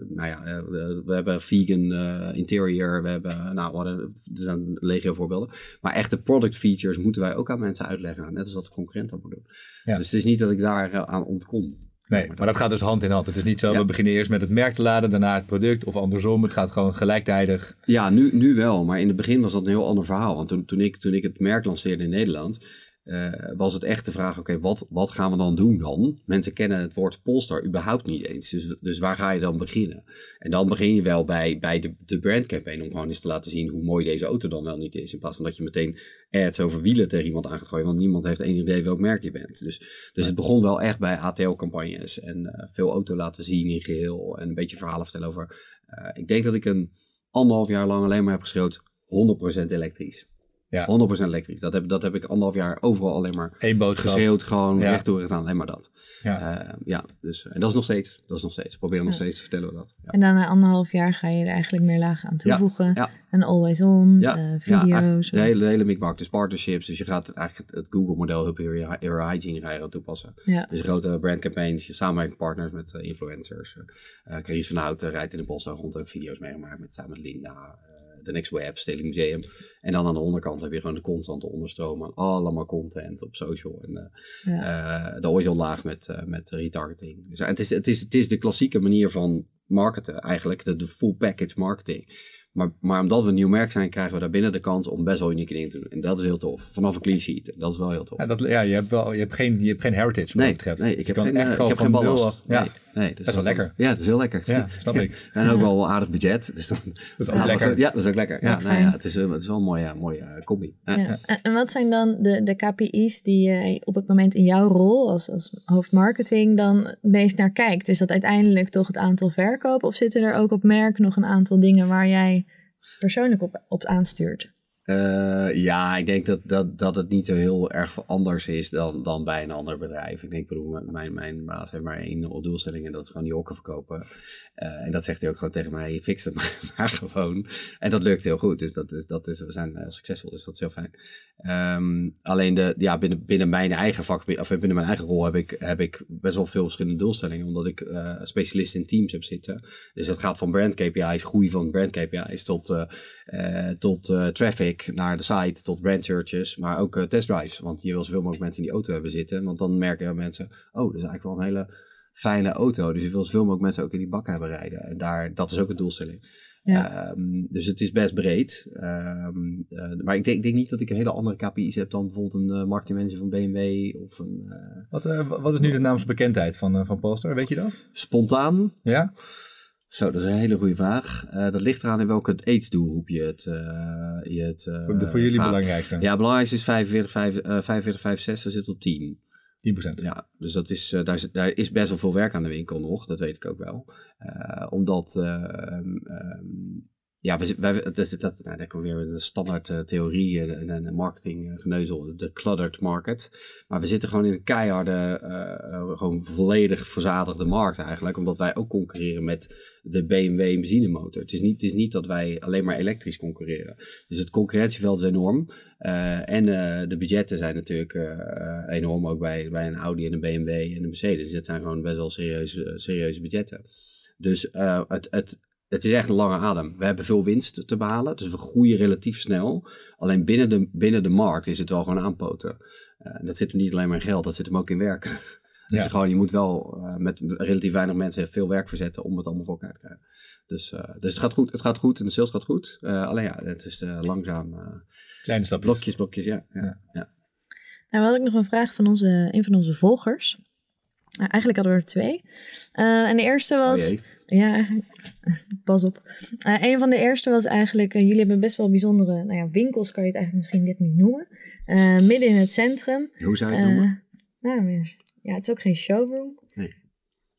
nou ja, we hebben vegan interior, we hebben, nou, er zijn legio voorbeelden, maar echt de product features moeten wij ook aan mensen uitleggen, net als dat de concurrent dat moet doen. Ja. Dus het is niet dat ik daar aan ontkom. Nee, maar dat gaat dus hand in hand. Het is niet zo, we beginnen eerst met het merk te laden, daarna het product of andersom. Het gaat gewoon gelijktijdig. Ja, nu, nu wel. Maar in het begin was dat een heel ander verhaal. Want toen, toen, ik, toen ik het merk lanceerde in Nederland, uh, was het echt de vraag, oké, wat, wat gaan we dan doen dan? Mensen kennen het woord Polestar überhaupt niet eens. Dus, dus waar ga je dan beginnen? En dan begin je wel bij, bij de, de brandcampaign om gewoon eens te laten zien hoe mooi deze auto dan wel niet is. In plaats van dat je meteen ads over wielen tegen iemand aan gaat gooien, want niemand heeft één idee welk merk je bent. Dus, dus het begon wel echt bij ATL-campagnes en uh, veel auto laten zien in geheel en een beetje verhalen vertellen over. Uh, ik denk dat ik een anderhalf jaar lang alleen maar heb geschreeuwd 100% elektrisch. Ja. 100% elektrisch. Dat heb, dat heb ik anderhalf jaar overal alleen maar Eén boodschap. geschreeuwd. Gewoon ja. rechtdoor gedaan. Alleen maar dat. Ja. Uh, ja, dus, en dat is nog steeds. Dat is nog steeds. Proberen nog steeds te vertellen we dat. Ja. En dan na anderhalf jaar ga je er eigenlijk meer lagen aan toevoegen. Ja. En always on, uh, video's. de hele, de hele mikmak. Dus partnerships. Dus je gaat eigenlijk het, het Google-model Air Hygiene ga je toepassen. Dus grote brandcampagnes. Je samenwerkingspartners met uh, influencers. Uh, Carice van Houten rijdt in de bossen rond en video's meegemaakt met samen met Linda de Next Web, Stedelijk Museum. En dan aan de onderkant heb je gewoon de constante onderstroom aan allemaal content op social. En ja. uh, de horizon laag met, uh, met retargeting. Dus het, is, het, is, het is de klassieke manier van marketen eigenlijk, de, de full package marketing. Maar, maar omdat we een nieuw merk zijn, krijgen we daar binnen de kans om best wel unieke dingen te doen. En dat is heel tof. Vanaf een clean sheet. Dat is wel heel tof. Ja, dat, ja je, hebt wel, je, hebt geen, je hebt geen heritage wat nee, dat betreft. Nee, ik heb geen, echt ik heb geen ballast. Ja. Nee, nee, dat is wel lekker. Ja, dat is heel lekker. Ja, snap ik. en ook wel aardig budget. Dus dan, dat is ook lekker. Ja, dat is ook lekker. Ja, nou ja, het, is, het is wel een mooie, mooie combi. Ja. En wat zijn dan de, de KPI's die je op het moment in jouw rol als, als hoofdmarketing dan het meest naar kijkt? Is dat uiteindelijk toch het aantal verkopen? Of zitten er ook op merk nog een aantal dingen waar jij persoonlijk op, op aanstuurt? Uh, ja, ik denk dat, dat, dat het niet zo heel erg anders is dan, dan bij een ander bedrijf. Ik denk, bedoel, mijn, mijn baas heeft maar één doelstelling en dat is gewoon die hokken verkopen. Uh, en dat zegt hij ook gewoon tegen mij, je fixt het maar, gewoon. En dat lukt heel goed, dus dat is, dat is, we zijn uh, succesvol, dus dat is heel fijn. Um, alleen de, ja, binnen, binnen mijn eigen vak, of binnen mijn eigen rol heb ik, heb ik best wel veel verschillende doelstellingen, omdat ik specialist in teams heb zitten. Dus dat gaat van brand KPI's, groei van brand KPI's, tot, tot traffic naar de site tot brand searches, maar ook uh, test drives. Want je wil zoveel mogelijk mensen in die auto hebben zitten. Want dan merken mensen, oh, dat is eigenlijk wel een hele fijne auto. Dus je wil zoveel mogelijk mensen ook in die bak hebben rijden. En daar, dat is ook een doelstelling. Ja. Um, dus het is best breed. Um, uh, maar ik denk, niet dat ik een hele andere KPI's heb dan bijvoorbeeld een uh, marketingmanager van BMW of een... Uh... Wat, wat is nu de naamsbekendheid van, van Polestar? Weet je dat? Spontaan. Ja. Zo, dat is een hele goede vraag. Uh, dat ligt eraan in welke aidsdoelgroep je het... Uh, je het uh, voor, de, voor jullie belangrijkste? Ja, belangrijkste is 45, 5, 45 65, zit op 10. 10%. Ja, dus dat is, daar, is, daar is best wel veel werk aan de winkel nog, dat weet ik ook wel. omdat um, ja, wij, dat, dat, nou, we weer een standaard uh, theorie en, en marketing uh, geneuzel, de cluttered market. Maar we zitten gewoon in een keiharde, gewoon volledig verzadigde markt eigenlijk, omdat wij ook concurreren met de BMW benzinemotor. Het is niet, het is niet dat wij alleen maar elektrisch concurreren. Dus het concurrentieveld is enorm. en de budgetten zijn natuurlijk enorm, ook bij, bij een Audi en een BMW en een Mercedes. Dus dat zijn gewoon best wel serieuze, serieuze budgetten. Dus het, het, het is echt een lange adem. We hebben veel winst te behalen, dus we groeien relatief snel. Alleen binnen de, binnen de markt is het wel gewoon aanpoten. Uh, dat zit hem niet alleen maar in geld, dat zit hem ook in werken. Dus gewoon, je moet wel uh, met relatief weinig mensen veel werk verzetten om het allemaal voor elkaar te krijgen. Dus, uh, dus het gaat goed, het gaat goed en de sales gaat goed. alleen ja, het is langzaam. Kleine stapjes. Blokjes, blokjes, ja. ja, ja. ja. Nou, we hadden nog een vraag van onze, een van onze volgers. Nou, eigenlijk hadden we er twee. en de eerste was. Oh ja, pas op. Uh, een van de eerste was eigenlijk, uh, jullie hebben best wel bijzondere nou ja, winkels, kan je het eigenlijk misschien dit niet noemen. Uh, midden in het centrum. Hoe zou je het noemen? Nou, ja, het is ook geen showroom. Nee.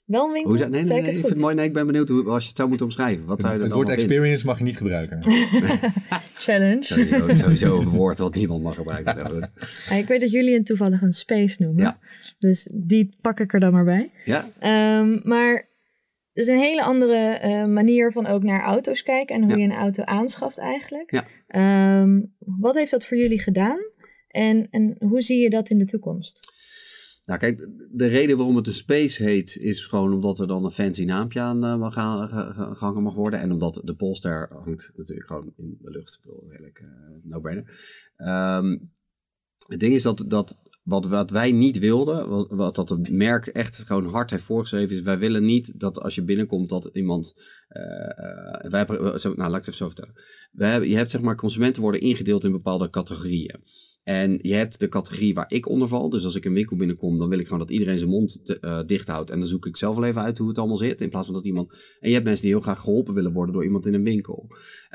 Wel een winkel? Hoe zou, nee, nee, nee, ik vind het mooi. Nee, ik ben benieuwd hoe, als je het zou moeten omschrijven. Wat zou je het woord experience mag je niet gebruiken. Challenge. Sowieso, sowieso een woord wat niemand mag gebruiken. ja, ik weet dat jullie een toevallig een space noemen. Ja. Dus die pak ik er dan maar bij. Ja. Um, maar dus een hele andere uh, manier van ook naar auto's kijken en hoe ja. je een auto aanschaft eigenlijk. Ja. Um, wat heeft dat voor jullie gedaan en, en hoe zie je dat in de toekomst? Nou kijk, de reden waarom het een Space heet is gewoon omdat er dan een fancy naampje aan uh, mag gehangen mag worden. En omdat de Polestar hangt natuurlijk gewoon in de lucht. Redelijk uh, no-brainer. Um, het ding is dat, dat wat, wat wij niet wilden, wat, wat dat het merk echt gewoon hard heeft voorgeschreven, is wij willen niet dat als je binnenkomt dat iemand. Uh, uh, wij hebben, zo, nou, laat ik het even zo vertellen. We hebben, je hebt zeg maar, consumenten worden ingedeeld in bepaalde categorieën. En je hebt de categorie waar ik onder val. Dus als ik een winkel binnenkom, dan wil ik gewoon dat iedereen zijn mond te, uh, dicht houdt. En dan zoek ik zelf wel even uit hoe het allemaal zit. In plaats van dat iemand. En je hebt mensen die heel graag geholpen willen worden door iemand in een winkel.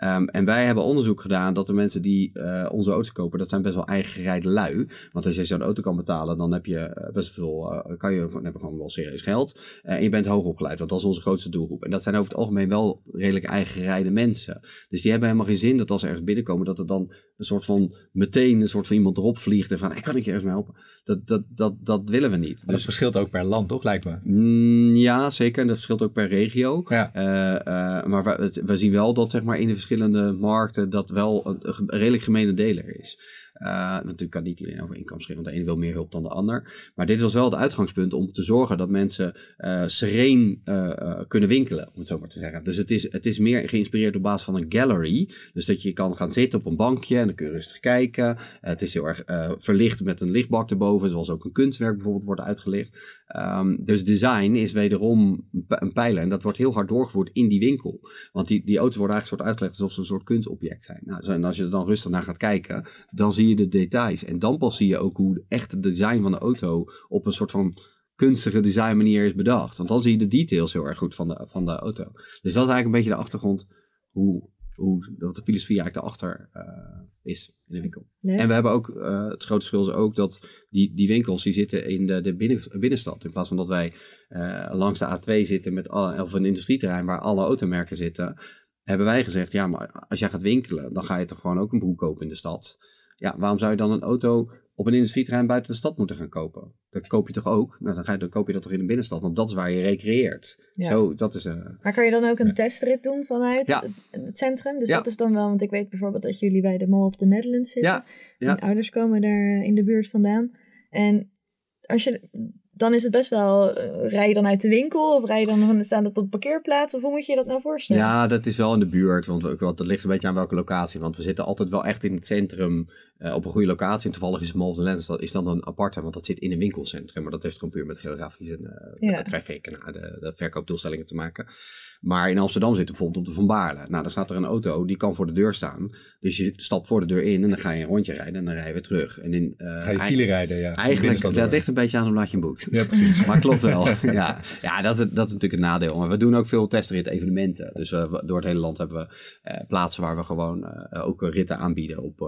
Um, en wij hebben onderzoek gedaan dat de mensen die uh, onze auto's kopen, dat zijn best wel eigen gereide lui. Want als je zo'n auto kan betalen, dan heb je best veel. Kan je dan heb je gewoon wel serieus geld. en je bent hoog opgeleid, want dat is onze grootste doelgroep. En dat zijn over het algemeen wel redelijk eigen gereide mensen. Dus die hebben helemaal geen zin dat als ze ergens binnenkomen, dat er dan een soort van meteen een soort van iemand erop vliegt en van, hey, kan ik je ergens mee helpen? Dat, dat, dat, dat willen we niet. Dus, dat verschilt ook per land, toch, lijkt me? Mm, ja, zeker. En dat verschilt ook per regio. Ja. Uh, uh, maar we, we, zien wel dat zeg maar, in de verschillende markten dat wel een, een redelijk gemene deler is. Uh, natuurlijk kan niet iedereen over geven, want de ene wil meer hulp dan de ander. Maar dit was wel het uitgangspunt om te zorgen dat mensen uh, sereen uh, kunnen winkelen, om het zo maar te zeggen. Dus het is, het is meer geïnspireerd op basis van een gallery. Dus dat je kan gaan zitten op een bankje en dan kun je rustig kijken. het is heel erg verlicht met een lichtbak erboven, zoals ook een kunstwerk bijvoorbeeld wordt uitgelicht. Um, dus design is wederom een pijler en dat wordt heel hard doorgevoerd in die winkel. Want die, die auto's worden eigenlijk soort uitgelegd alsof ze een soort kunstobject zijn. Nou, en als je er dan rustig naar gaat kijken, dan zie je de details. En dan pas zie je ook hoe echt het design van de auto op een soort van kunstige design manier is bedacht. Want dan zie je de details heel erg goed van de, van de auto. Dus dat is eigenlijk een beetje de achtergrond hoe, hoe dat de filosofie eigenlijk daarachter uh, is in de winkel. En we hebben ook, uh, het grote verschil is ook dat die, die winkels die zitten in de, de binnen, binnenstad. In plaats van dat wij uh, langs de A2 zitten met alle, of een industrieterrein waar alle automerken zitten hebben wij gezegd, ja, maar als jij gaat winkelen, dan ga je toch gewoon ook een broek kopen in de stad. Ja, waarom zou je dan een auto op een industrieterrein buiten de stad moeten gaan kopen? Dat koop je toch ook? Nou, dan, ga je, dan koop je dat toch in de binnenstad, want dat is waar je recreëert. Ja. Zo, dat is... eh, Maar kan je dan ook een testrit doen vanuit Ja. het, centrum? Dus dat is dan wel, want ik weet bijvoorbeeld dat jullie bij de Mall of the Netherlands zitten. ja, ouders komen daar eh, in de buurt vandaan. En als je, dan is het best wel, eh, rij je dan uit de winkel of rij je dan van, staat het op parkeerplaats of hoe moet je je dat nou voorstellen? Ja, dat is wel in de buurt, want we- dat ligt een beetje aan welke locatie. Want we zitten altijd wel echt in het centrum eh, op een goede locatie. En toevallig is Mall of the Lands, dat is dan een aparte, want dat zit in een winkelcentrum. Maar dat heeft gewoon puur met geografisch en eh Ja. traffic en de, de verkoopdoelstellingen te maken. Maar in Amsterdam zit bijvoorbeeld op de Van Baarle. Nou, dan staat er een auto, die kan voor de deur staan. Dus je stapt voor de deur in en dan ga je een rondje rijden en dan rij je weer terug. En in, eh, Ga je file rijden, ja. Eigenlijk, dat ligt een beetje aan hoe laat je hem boekt. Ja, precies. Maar klopt wel. ja, ja dat, is, dat is natuurlijk het nadeel. Maar we doen ook veel testrit evenementen. Dus we- we- door het hele land hebben we eh, plaatsen waar we gewoon eh, ook ritten aanbieden op, eh,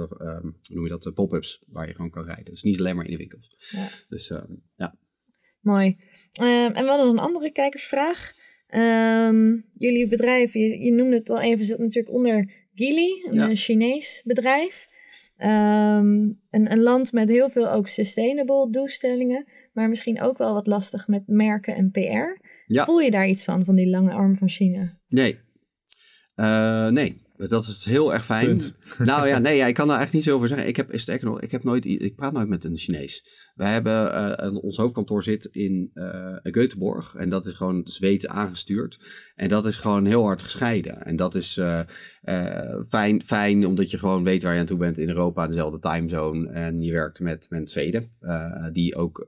eh, ehm, hoe noem je dat, pop-ups waar je gewoon kan rijden. Dus niet alleen maar in de winkels. Ja. Dus ehm, ja. Mooi. Ehm, en we hadden een andere kijkersvraag. Ehm, jullie bedrijf, je, je noemde het al even, zit natuurlijk onder Geely, een Ja. Chinees bedrijf. Ehm, een, een land met heel veel ook sustainable doelstellingen, maar misschien ook wel wat lastig met merken en PR. Ja. Voel je daar iets van, van die lange arm van China? Nee. Eh, nee. Dat is heel erg fijn. Punt. Nou ja, nee, ja, ik kan daar echt niet zo over zeggen. Ik heb, sterker nog, ik heb nooit, ik praat nooit met een Chinees. Wij hebben, eh, een- ons hoofdkantoor zit in eh Göteborg. En dat is gewoon Zweeds aangestuurd. En dat is gewoon heel hard gescheiden. En dat is eh, fijn, fijn, omdat je gewoon weet waar je aan toe bent in Europa, dezelfde timezone. En je werkt met, met Zweden, die ook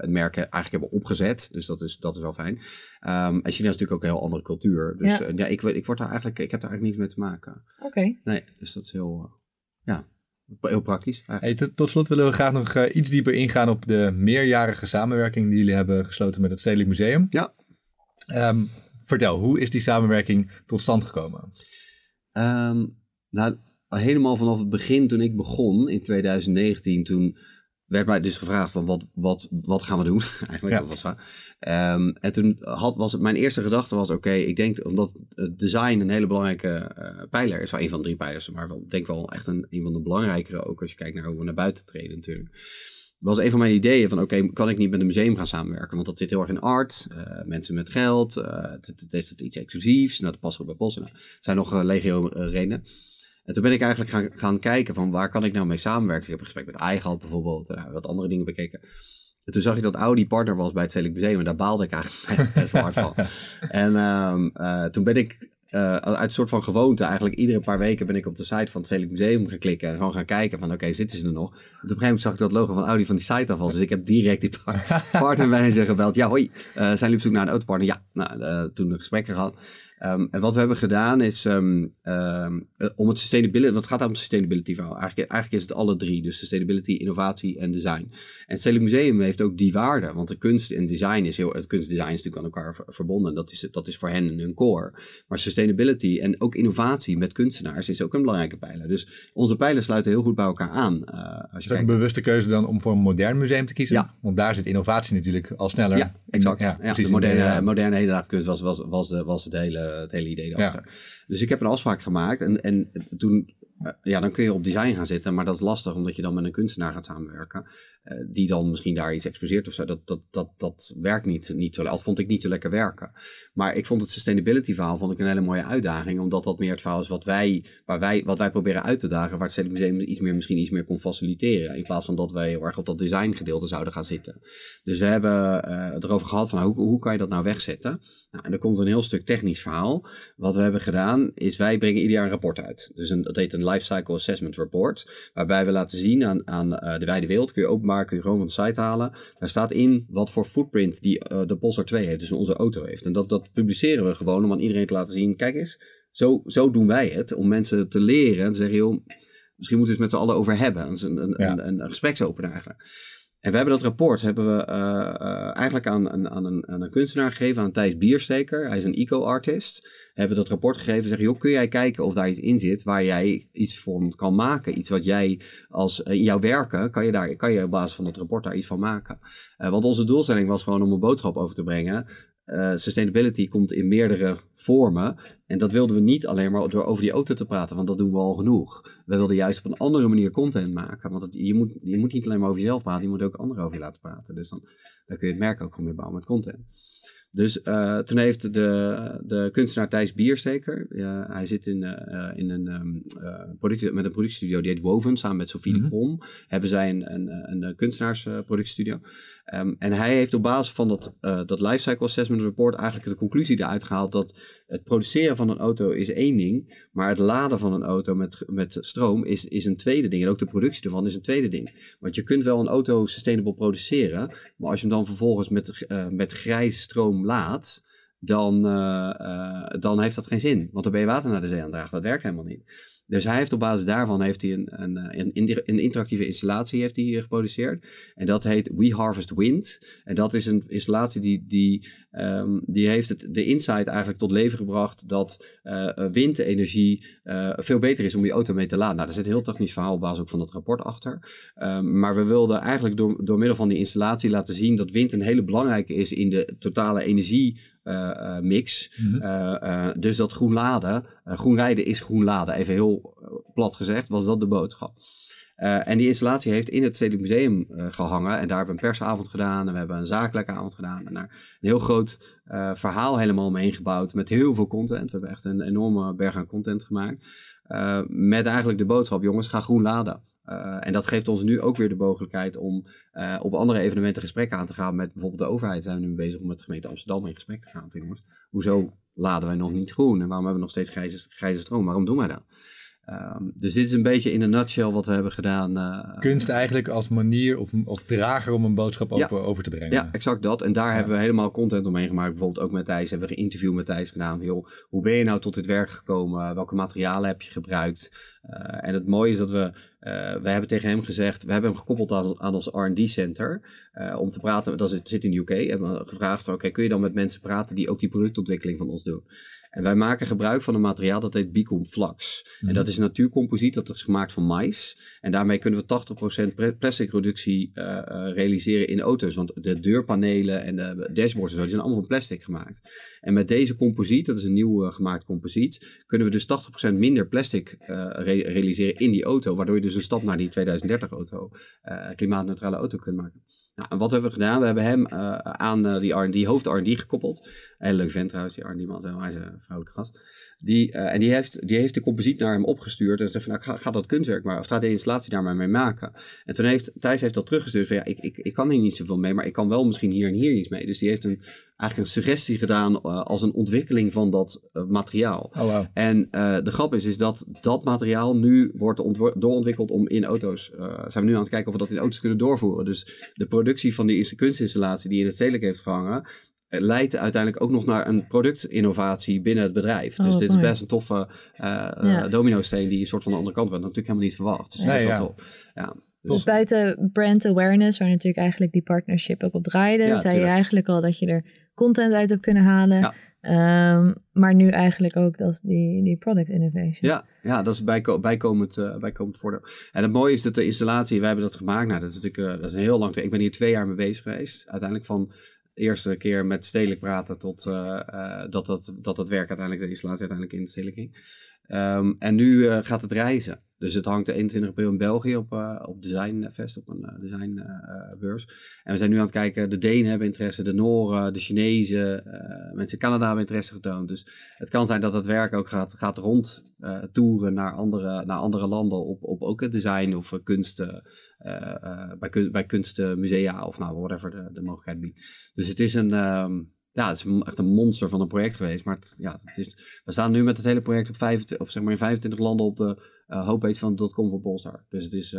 het merk eigenlijk hebben opgezet. Dus dat is, dat is wel fijn. Ehm, en China is natuurlijk ook een heel andere cultuur. Dus Ja. ja, ik, weet- ik, word daar eigenlijk, ik heb daar eigenlijk niets mee te maken. Oké. Nee, dus dat is heel, ja, heel praktisch eigenlijk. Hey, tot, tot slot willen we graag nog eh, iets dieper ingaan op de meerjarige samenwerking die jullie hebben gesloten met het Stedelijk Museum. Ja. Ehm, vertel, hoe is die samenwerking tot stand gekomen? Ehm, nou, helemaal vanaf het begin toen ik begon in 2019, toen werd mij dus gevraagd van wat, wat, wat gaan we doen? Eigenlijk, Ja. dat was waar. Ehm, en toen had, was het, mijn eerste gedachte was, oké, ik denk omdat het design een hele belangrijke eh, pijler is, wel een van de drie pijlers, maar wel, denk wel echt een, een van de belangrijkere, ook als je kijkt naar hoe we naar buiten treden natuurlijk. was een van mijn ideeën van, oké, kan ik niet met een museum gaan samenwerken? Want dat zit heel erg in art, eh, mensen met geld, eh, het, het heeft iets exclusiefs, nou, dat past ook bij Bos. Nou, zijn nog legio redenen. En toen ben ik eigenlijk gaan, gaan kijken van waar kan ik nou mee samenwerken. Ik heb een gesprek met gehad bijvoorbeeld en nou, wat andere dingen bekeken. En toen zag ik dat Audi partner was bij het Stedelijk Museum en daar baalde ik eigenlijk best wel hard van. En ehm, eh, toen ben ik eh, uit een soort van gewoonte eigenlijk iedere paar weken ben ik op de site van het Stedelijk Museum gaan klikken en gewoon gaan kijken van oké, zitten ze er nog? Op een gegeven moment zag ik dat logo van Audi van die site afval. Dus ik heb direct die par- partnermanager gebeld. Ja, hoi, eh, zijn jullie op zoek naar een autopartner? Ja, nou, toen een gesprek gehad. Ehm, en wat we hebben gedaan is ehm, ehm, eh, om het sustainability, wat gaat om het sustainability verhaal? Eigenlijk, eigenlijk is het alle drie, dus sustainability, innovatie en design. En het Stedelijk Museum heeft ook die waarde, want de kunst en design is heel, het kunstdesign is natuurlijk aan elkaar ver- verbonden. Dat is, dat is voor hen een core. Maar sustainability en ook innovatie met kunstenaars is ook een belangrijke pijler. Dus onze pijlers sluiten heel goed bij elkaar aan. eh, als je Is kijkt een bewuste keuze dan om voor een modern museum te kiezen? Ja. Want daar zit innovatie natuurlijk al sneller. Ja, exact. Ja, de moderne, moderne hedendaagse kunst was, was, was, de, was het, hele, het hele idee erachter. Dus ik heb een afspraak gemaakt en, en toen, eh, ja, dan kun je op design gaan zitten, maar dat is lastig omdat je dan met een kunstenaar gaat samenwerken, eh, die dan misschien daar iets exposeert of zo. Dat, dat, dat, dat werkt niet, niet zo, dat vond ik niet zo lekker werken. Maar ik vond het sustainability verhaal vond ik een hele mooie uitdaging, omdat dat meer het verhaal is wat wij, waar wij, wat wij proberen uit te dagen, waar het Stedelijk Museum iets meer, misschien iets meer kon faciliteren, in plaats van dat wij heel erg op dat design gedeelte zouden gaan zitten. Dus we hebben eh, erover gehad van hoe, hoe kan je dat nou wegzetten? Nou, en er komt een heel stuk technisch verhaal. Wat we hebben gedaan is wij brengen ieder jaar een rapport uit. Dus een, dat heet een Life Cycle Assessment Report. Waarbij we laten zien aan, aan eh, de wijde wereld, kun je openbaar, kun je gewoon van de site halen. Daar staat in wat voor footprint die, eh, de Polestar 2 heeft, dus onze auto heeft. En dat, dat publiceren we gewoon om aan iedereen te laten zien, kijk eens, zo, zo doen wij het. Om mensen te leren en te zeggen, joh, misschien moeten we het met z'n allen over hebben. Dat is een, een, Ja. een, een, een gespreksopener eigenlijk. En we hebben dat rapport hebben we eh, eh, eigenlijk aan, aan, een, een kunstenaar gegeven, aan Thijs Biersteker. Hij is een eco-artist. Hebben we dat rapport gegeven en zeggen, joh, kun jij kijken of daar iets in zit waar jij iets van kan maken? Iets wat jij als in jouw werken, kan je, daar, kan je op basis van dat rapport daar iets van maken? Eh, want onze doelstelling was gewoon om een boodschap over te brengen. Uh, sustainability komt in meerdere vormen. En dat wilden we niet alleen maar door over die auto te praten, want dat doen we al genoeg. We wilden juist op een andere manier content maken. Want je, moet, je moet niet alleen maar over jezelf praten, je moet ook anderen over je laten praten. Dus dan, dan kun je het merk ook gewoon meer bouwen met content. Dus uh, toen heeft de, de kunstenaar Thijs Biersteker, uh, hij zit in, uh, in een, um, product, met een productiestudio die heet Woven, samen met Sophie mm -hmm. de Krom, hebben zij een, een, een kunstenaarsproductiestudio. Um, en hij heeft op basis van dat, dat Lifecycle Assessment Report eigenlijk de conclusie eruit gehaald dat het produceren van een auto is één ding, maar het laden van een auto met, met stroom is, is een tweede ding. En ook de productie ervan is een tweede ding. Want je kunt wel een auto sustainable produceren, maar als je hem dan vervolgens met, met grijze stroom laat, dan, uh, uh, dan heeft dat geen zin. Want dan ben je water naar de zee aan dragen. Dat werkt helemaal niet. Dus hij heeft op basis daarvan heeft hij een, een, een, een interactieve installatie heeft hij geproduceerd. En dat heet We Harvest Wind. En dat is een installatie die, die, um, die heeft het, de insight eigenlijk tot leven gebracht dat uh, windenergie uh, veel beter is om je auto mee te laden. Nou, daar zit een heel technisch verhaal op basis ook van dat rapport achter. Um, maar we wilden eigenlijk door, door middel van die installatie laten zien dat wind een hele belangrijke is in de totale energie mix. Mm -hmm. dus dat groen laden, groen rijden is groen laden. Even heel plat gezegd, was dat de boodschap. en die installatie heeft in het Stedelijk Museum gehangen. En daar hebben we een persavond gedaan. En we hebben een zakelijke avond gedaan. En daar een heel groot verhaal helemaal omheen gebouwd. Met heel veel content. We hebben echt een enorme berg aan content gemaakt. met eigenlijk de boodschap, jongens, ga groen laden. Uh, en dat geeft ons nu ook weer de mogelijkheid om uh, op andere evenementen gesprekken aan te gaan met bijvoorbeeld de overheid. Zijn we nu bezig om met de gemeente Amsterdam in gesprek te gaan. Hoezo laden wij nog niet groen en waarom hebben we nog steeds grijze, grijze stroom? Waarom doen wij dat? Um, dus dit is een beetje in een nutshell wat we hebben gedaan. Uh, Kunst eigenlijk als manier of, of drager om een boodschap ja, over, over, te brengen. Ja, exact dat. En daar ja. hebben we helemaal content omheen gemaakt. Bijvoorbeeld ook met Thijs hebben we een interview met Thijs gedaan. Joh, hoe ben je nou tot dit werk gekomen? Welke materialen heb je gebruikt? Uh, en het mooie is dat we, uh, we hebben tegen hem gezegd, we hebben hem gekoppeld aan, aan ons R&D center uh, om te praten. Dat zit in de UK. En we hebben gevraagd van, oké, kun je dan met mensen praten die ook die productontwikkeling van ons doen? En wij maken gebruik van een materiaal dat heet Bicom Flux. En dat is een natuurcomposiet, dat is gemaakt van mais. En daarmee kunnen we 80% plastic reductie uh, uh, realiseren in auto's. Want de deurpanelen en de dashboards en zo, die zijn allemaal van plastic gemaakt. En met deze composiet, dat is een nieuw uh, gemaakt composiet, kunnen we dus 80% minder plastic re realiseren in die auto. Waardoor je dus een stap naar die 2030 auto, klimaatneutrale auto kunt maken. Nou, en wat hebben we gedaan? We hebben hem uh, aan uh, die R&D, hoofd R&D gekoppeld. Een leuk vent trouwens, die R&D man, hij is een vrouwelijke gast. Die, uh, en die heeft, die heeft de composiet naar hem opgestuurd en zei van, nou, ga, ga dat kunstwerk maar, of ga de installatie daar maar mee maken. En toen heeft, Thijs heeft dat teruggestuurd van, ja, ik, ik, ik kan hier niet zoveel mee, maar ik kan wel misschien hier en hier iets mee. Dus die heeft een, eigenlijk een suggestie gedaan als een ontwikkeling van dat materiaal. Oh, wow. En de grap is, is dat dat materiaal nu wordt doorontwikkeld om in auto's, zijn we nu aan het kijken of we dat in auto's kunnen doorvoeren. Dus de productie van die kunstinstallatie die in het stedelijk heeft gehangen, leidt uiteindelijk ook nog naar een productinnovatie binnen het bedrijf. Oh, dus dit mooi. is best een toffe uh, ja. domino-steen die een soort van de andere kant werd. Natuurlijk helemaal niet verwacht. Dus nee, dat ja. top. Ja, dus, dus buiten brand awareness, waar natuurlijk eigenlijk die partnership ook op draaide, ja, zei tuurlijk. je eigenlijk al dat je er content uit hebt kunnen halen. Ja. Um, maar nu eigenlijk ook dat die, die product innovation. Ja, ja dat is bijko bijkomend, uh, bijkomend voordeel. En het mooie is dat de installatie, wij hebben dat gemaakt. Nou, dat is natuurlijk uh, dat is een heel lang. Ik ben hier twee jaar mee bezig geweest. Uiteindelijk van eerste keer met stedelijk praten tot uh, dat, dat, dat het werk uiteindelijk, de installatie uiteindelijk in de stedelijk ging. Um, en nu uh, gaat het reizen. Dus het hangt de 21 april in België op, op Designfest, op een designbeurs. en we zijn nu aan het kijken, de Denen hebben interesse, de Noren, de Chinezen, mensen in Canada hebben interesse getoond. Dus het kan zijn dat het werk ook gaat, gaat rond toeren naar andere, naar andere landen op, op ook het design of kunst. Uh, bij, bij kunstmusea of nou, whatever de, de mogelijkheid biedt. Dus het is een, um, ja, het is echt een monster van een project geweest. Maar het, ja, het is, we staan nu met het hele project op 25, of zeg maar in 25 landen op de uh, homepage van .com van Polestar. Dus het is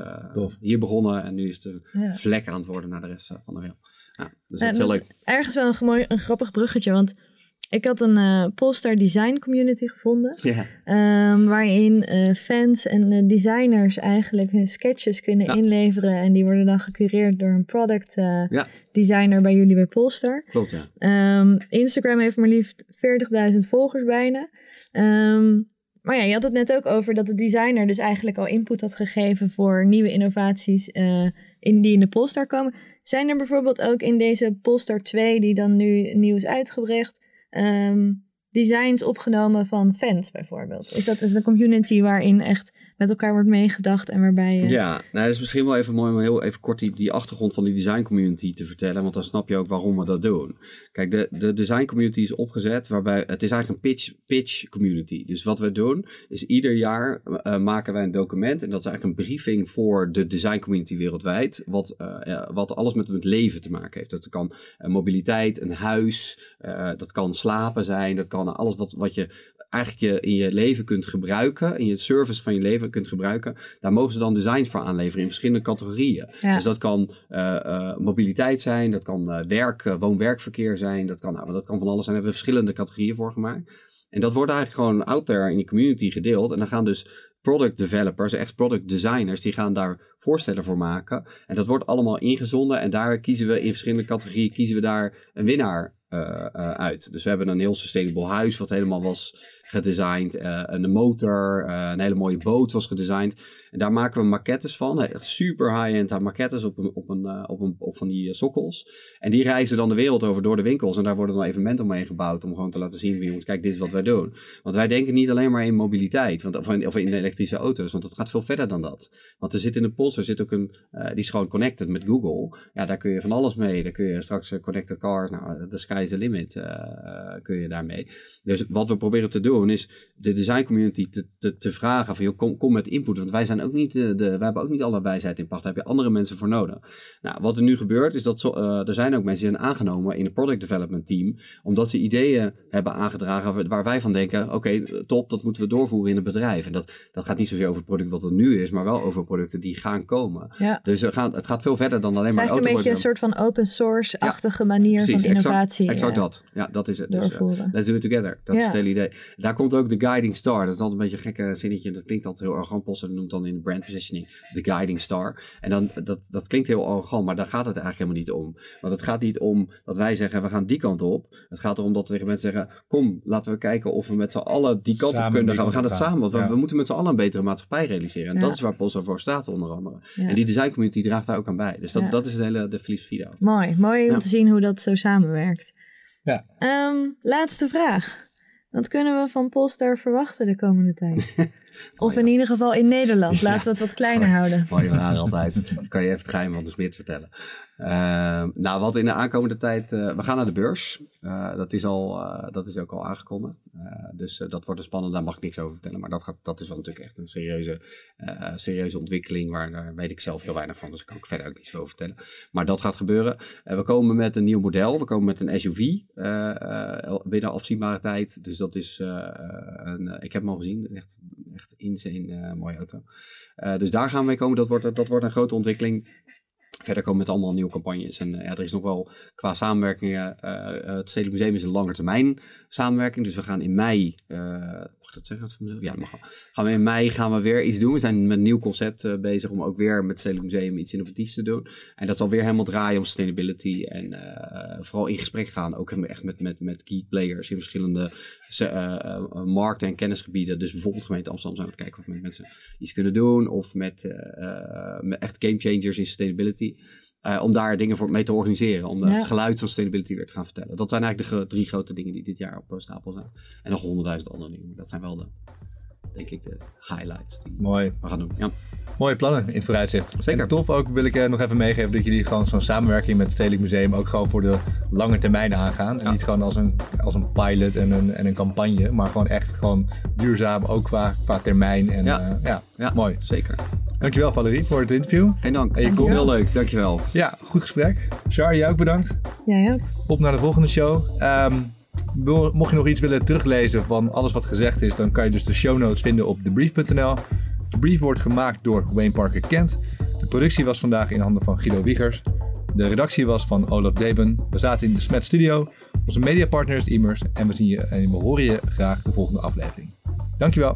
hier begonnen en nu is het een ja. vlek aan het worden naar de rest van de wereld. Ja, dus dat is heel leuk. Ergens wel een, mooi, een grappig bruggetje, want ik had een uh, Polestar Design Community gevonden. Yeah. Um, waarin uh, fans en uh, designers eigenlijk hun sketches kunnen ja. inleveren. En die worden dan gecureerd door een product ja. designer bij jullie bij Polestar. Klopt, ja. Um, Instagram heeft maar liefst 40.000 volgers bijna. Um, maar ja, je had het net ook over dat de designer dus eigenlijk al input had gegeven voor nieuwe innovaties in die in de Polestar komen. Zijn er bijvoorbeeld ook in deze Polestar 2, die dan nu nieuw is uitgebracht, ehm, designs opgenomen van fans bijvoorbeeld? Is dat is een community waarin echt met elkaar wordt meegedacht en waarbij je... Ja, nou, dat is misschien wel even mooi om heel even kort die, die achtergrond van die design community te vertellen, want dan snap je ook waarom we dat doen. Kijk, de, de design community is opgezet waarbij het is eigenlijk een pitch, pitch community. Dus wat we doen is ieder jaar uh, maken wij een document en dat is eigenlijk een briefing voor de design community wereldwijd, wat, uh, wat alles met het leven te maken heeft. Dat kan uh, mobiliteit, een huis, dat kan slapen zijn, dat kan alles wat, wat je eigenlijk je in je leven kunt gebruiken, in je service van je leven kunt gebruiken, daar mogen ze dan designs voor aanleveren in verschillende categorieën. Ja. Dus dat kan uh, uh, mobiliteit zijn, dat kan uh, werk, woon-werkverkeer zijn, dat kan, nou, dat kan van alles zijn. Daar hebben we verschillende categorieën voor gemaakt. En dat wordt eigenlijk gewoon out there in de community gedeeld. En dan gaan dus product developers, echt product designers, die gaan daar voorstellen voor maken. En dat wordt allemaal ingezonden en daar kiezen we in verschillende categorieën, kiezen we daar een winnaar uit. Dus we hebben een heel sustainable huis wat helemaal was gedesigned. Uh, een motor, een hele mooie boot was gedesigned. En daar maken we maquettes van. Echt super high-end maquettes op, een, op, een, uh, op, een, op van die sokkels. En die reizen dan de wereld over door de winkels. En daar worden dan evenementen omheen gebouwd. Om gewoon te laten zien, jongens, kijk, dit is wat wij doen. Want wij denken niet alleen maar in mobiliteit. Want, of, in, of in elektrische auto's. Want het gaat veel verder dan dat. Want er zit in de Polestar zit ook een... die is gewoon connected met Google. Ja, daar kun je van alles mee. Daar kun je straks connected cars... Nou, the sky is the limit kun je daarmee. Dus wat we proberen te doen is de design community te, te, te vragen van, joh, kom, kom met input. Want wij zijn ook niet, de, de, wij hebben ook niet alle wijsheid in pacht. Daar heb je andere mensen voor nodig. Nou, wat er nu gebeurt is dat zo, uh, er zijn ook mensen die zijn aangenomen in het product development team. Omdat ze ideeën hebben aangedragen waar wij van denken, oké, okay, top, dat moeten we doorvoeren in het bedrijf. En dat, dat gaat niet zozeer over het product wat er nu is, maar wel over producten die gaan komen. Ja. Dus het gaat, het gaat veel verder dan alleen maar auto. Het is een beetje een soort van open source-achtige ja, manier precies, van innovatie. Exact, exact ja. dat. Ja, dat is het. Dus, uh, let's do it together. Dat is het hele idee. Daar komt ook de guiding star. Dat is altijd een beetje een gekke zinnetje. Dat klinkt altijd heel arrogant. Posten noemt dan in de brand positioning de guiding star. En dan, dat, dat klinkt heel arrogant, maar daar gaat het eigenlijk helemaal niet om. Want het gaat niet om dat wij zeggen, we gaan die kant op. Het gaat erom dat we tegen mensen zeggen, kom, laten we kijken of we met z'n allen die kant op kunnen gaan. We gaan het samen, want ja. we, we, moeten met z'n allen een betere maatschappij realiseren. En ja. dat is waar Polsa voor staat, onder andere. Ja. En die design community draagt daar ook aan bij. Dus dat, dat is de hele de filosofie daar. Mooi, mooi om te zien hoe dat zo samenwerkt. Ja. Um, laatste vraag. Wat kunnen we van Polestar verwachten de komende tijd? of in ieder geval in Nederland. Laten we het wat kleiner houden. Mooie vraag altijd. Dat kan je even het geheim van de Smit vertellen. Uh, nou, wat in de aankomende tijd... Uh, we gaan naar de beurs. Uh, dat, is al, dat is ook al aangekondigd. dus dat wordt een spannend. Daar mag ik niks over vertellen. Maar dat, gaat, dat is wel natuurlijk echt een serieuze, serieuze ontwikkeling. Waar, weet ik zelf heel weinig van. Dus daar kan ik verder ook niets over vertellen. Maar dat gaat gebeuren. we komen met een nieuw model. We komen met een SUV binnen afzienbare tijd. Dus dat is... een, ik heb hem al gezien. Echt, echt insane mooie auto. dus daar gaan we mee komen. Dat wordt, dat wordt een grote ontwikkeling. Verder komen met allemaal nieuwe campagnes. En uh, ja, er is nog wel qua samenwerkingen. Uh, het Stedelijk Museum is een lange termijn samenwerking. Dus we gaan in mei. Mag ik dat zeggen? Van mezelf? Ja, mag wel. Gaan we in mei gaan we weer iets doen. We zijn met een nieuw concept bezig om ook weer met het Museum iets innovatiefs te doen. En dat zal weer helemaal draaien om sustainability. En vooral in gesprek gaan. Ook echt met, met, met key players in verschillende markten en kennisgebieden. Dus bijvoorbeeld gemeente Amsterdam zijn we aan het kijken of we met mensen iets kunnen doen. Of met, met echt game changers in sustainability. Uh, om daar dingen voor mee te organiseren. Om ja. het geluid van sustainability weer te gaan vertellen. Dat zijn eigenlijk de drie grote dingen die dit jaar op stapel zijn. En nog honderdduizend andere dingen. Maar dat zijn wel de, denk ik, de highlights die Mooi. we gaan doen. Ja. Mooie plannen in het vooruitzicht. Zeker. En tof ook wil ik uh, nog even meegeven dat jullie gewoon zo'n samenwerking met het Stedelijk Museum ook gewoon voor de lange termijn aangaan. En Ja. niet gewoon als een, als een pilot en een, en een campagne, maar gewoon echt gewoon duurzaam, ook qua, qua termijn. En Ja. ja, ja, Ja. mooi. Zeker. Dankjewel Valerie voor het interview. Geen dank. En je Vond het komt- heel leuk. Dankjewel. Ja, goed gesprek. Char, jij ook bedankt. Jij ook. Op naar de volgende show. Ehm, mocht je nog iets willen teruglezen van alles wat gezegd is, dan kan je dus de show notes vinden op debrief.nl. De brief wordt gemaakt door Wayne Parker Kent. De productie was vandaag in handen van Guido Wiegers. De redactie was van Olaf Deben. We zaten in de Smet Studio. Onze mediapartner is Immers. En we zien je en we horen je graag de volgende aflevering. Dankjewel.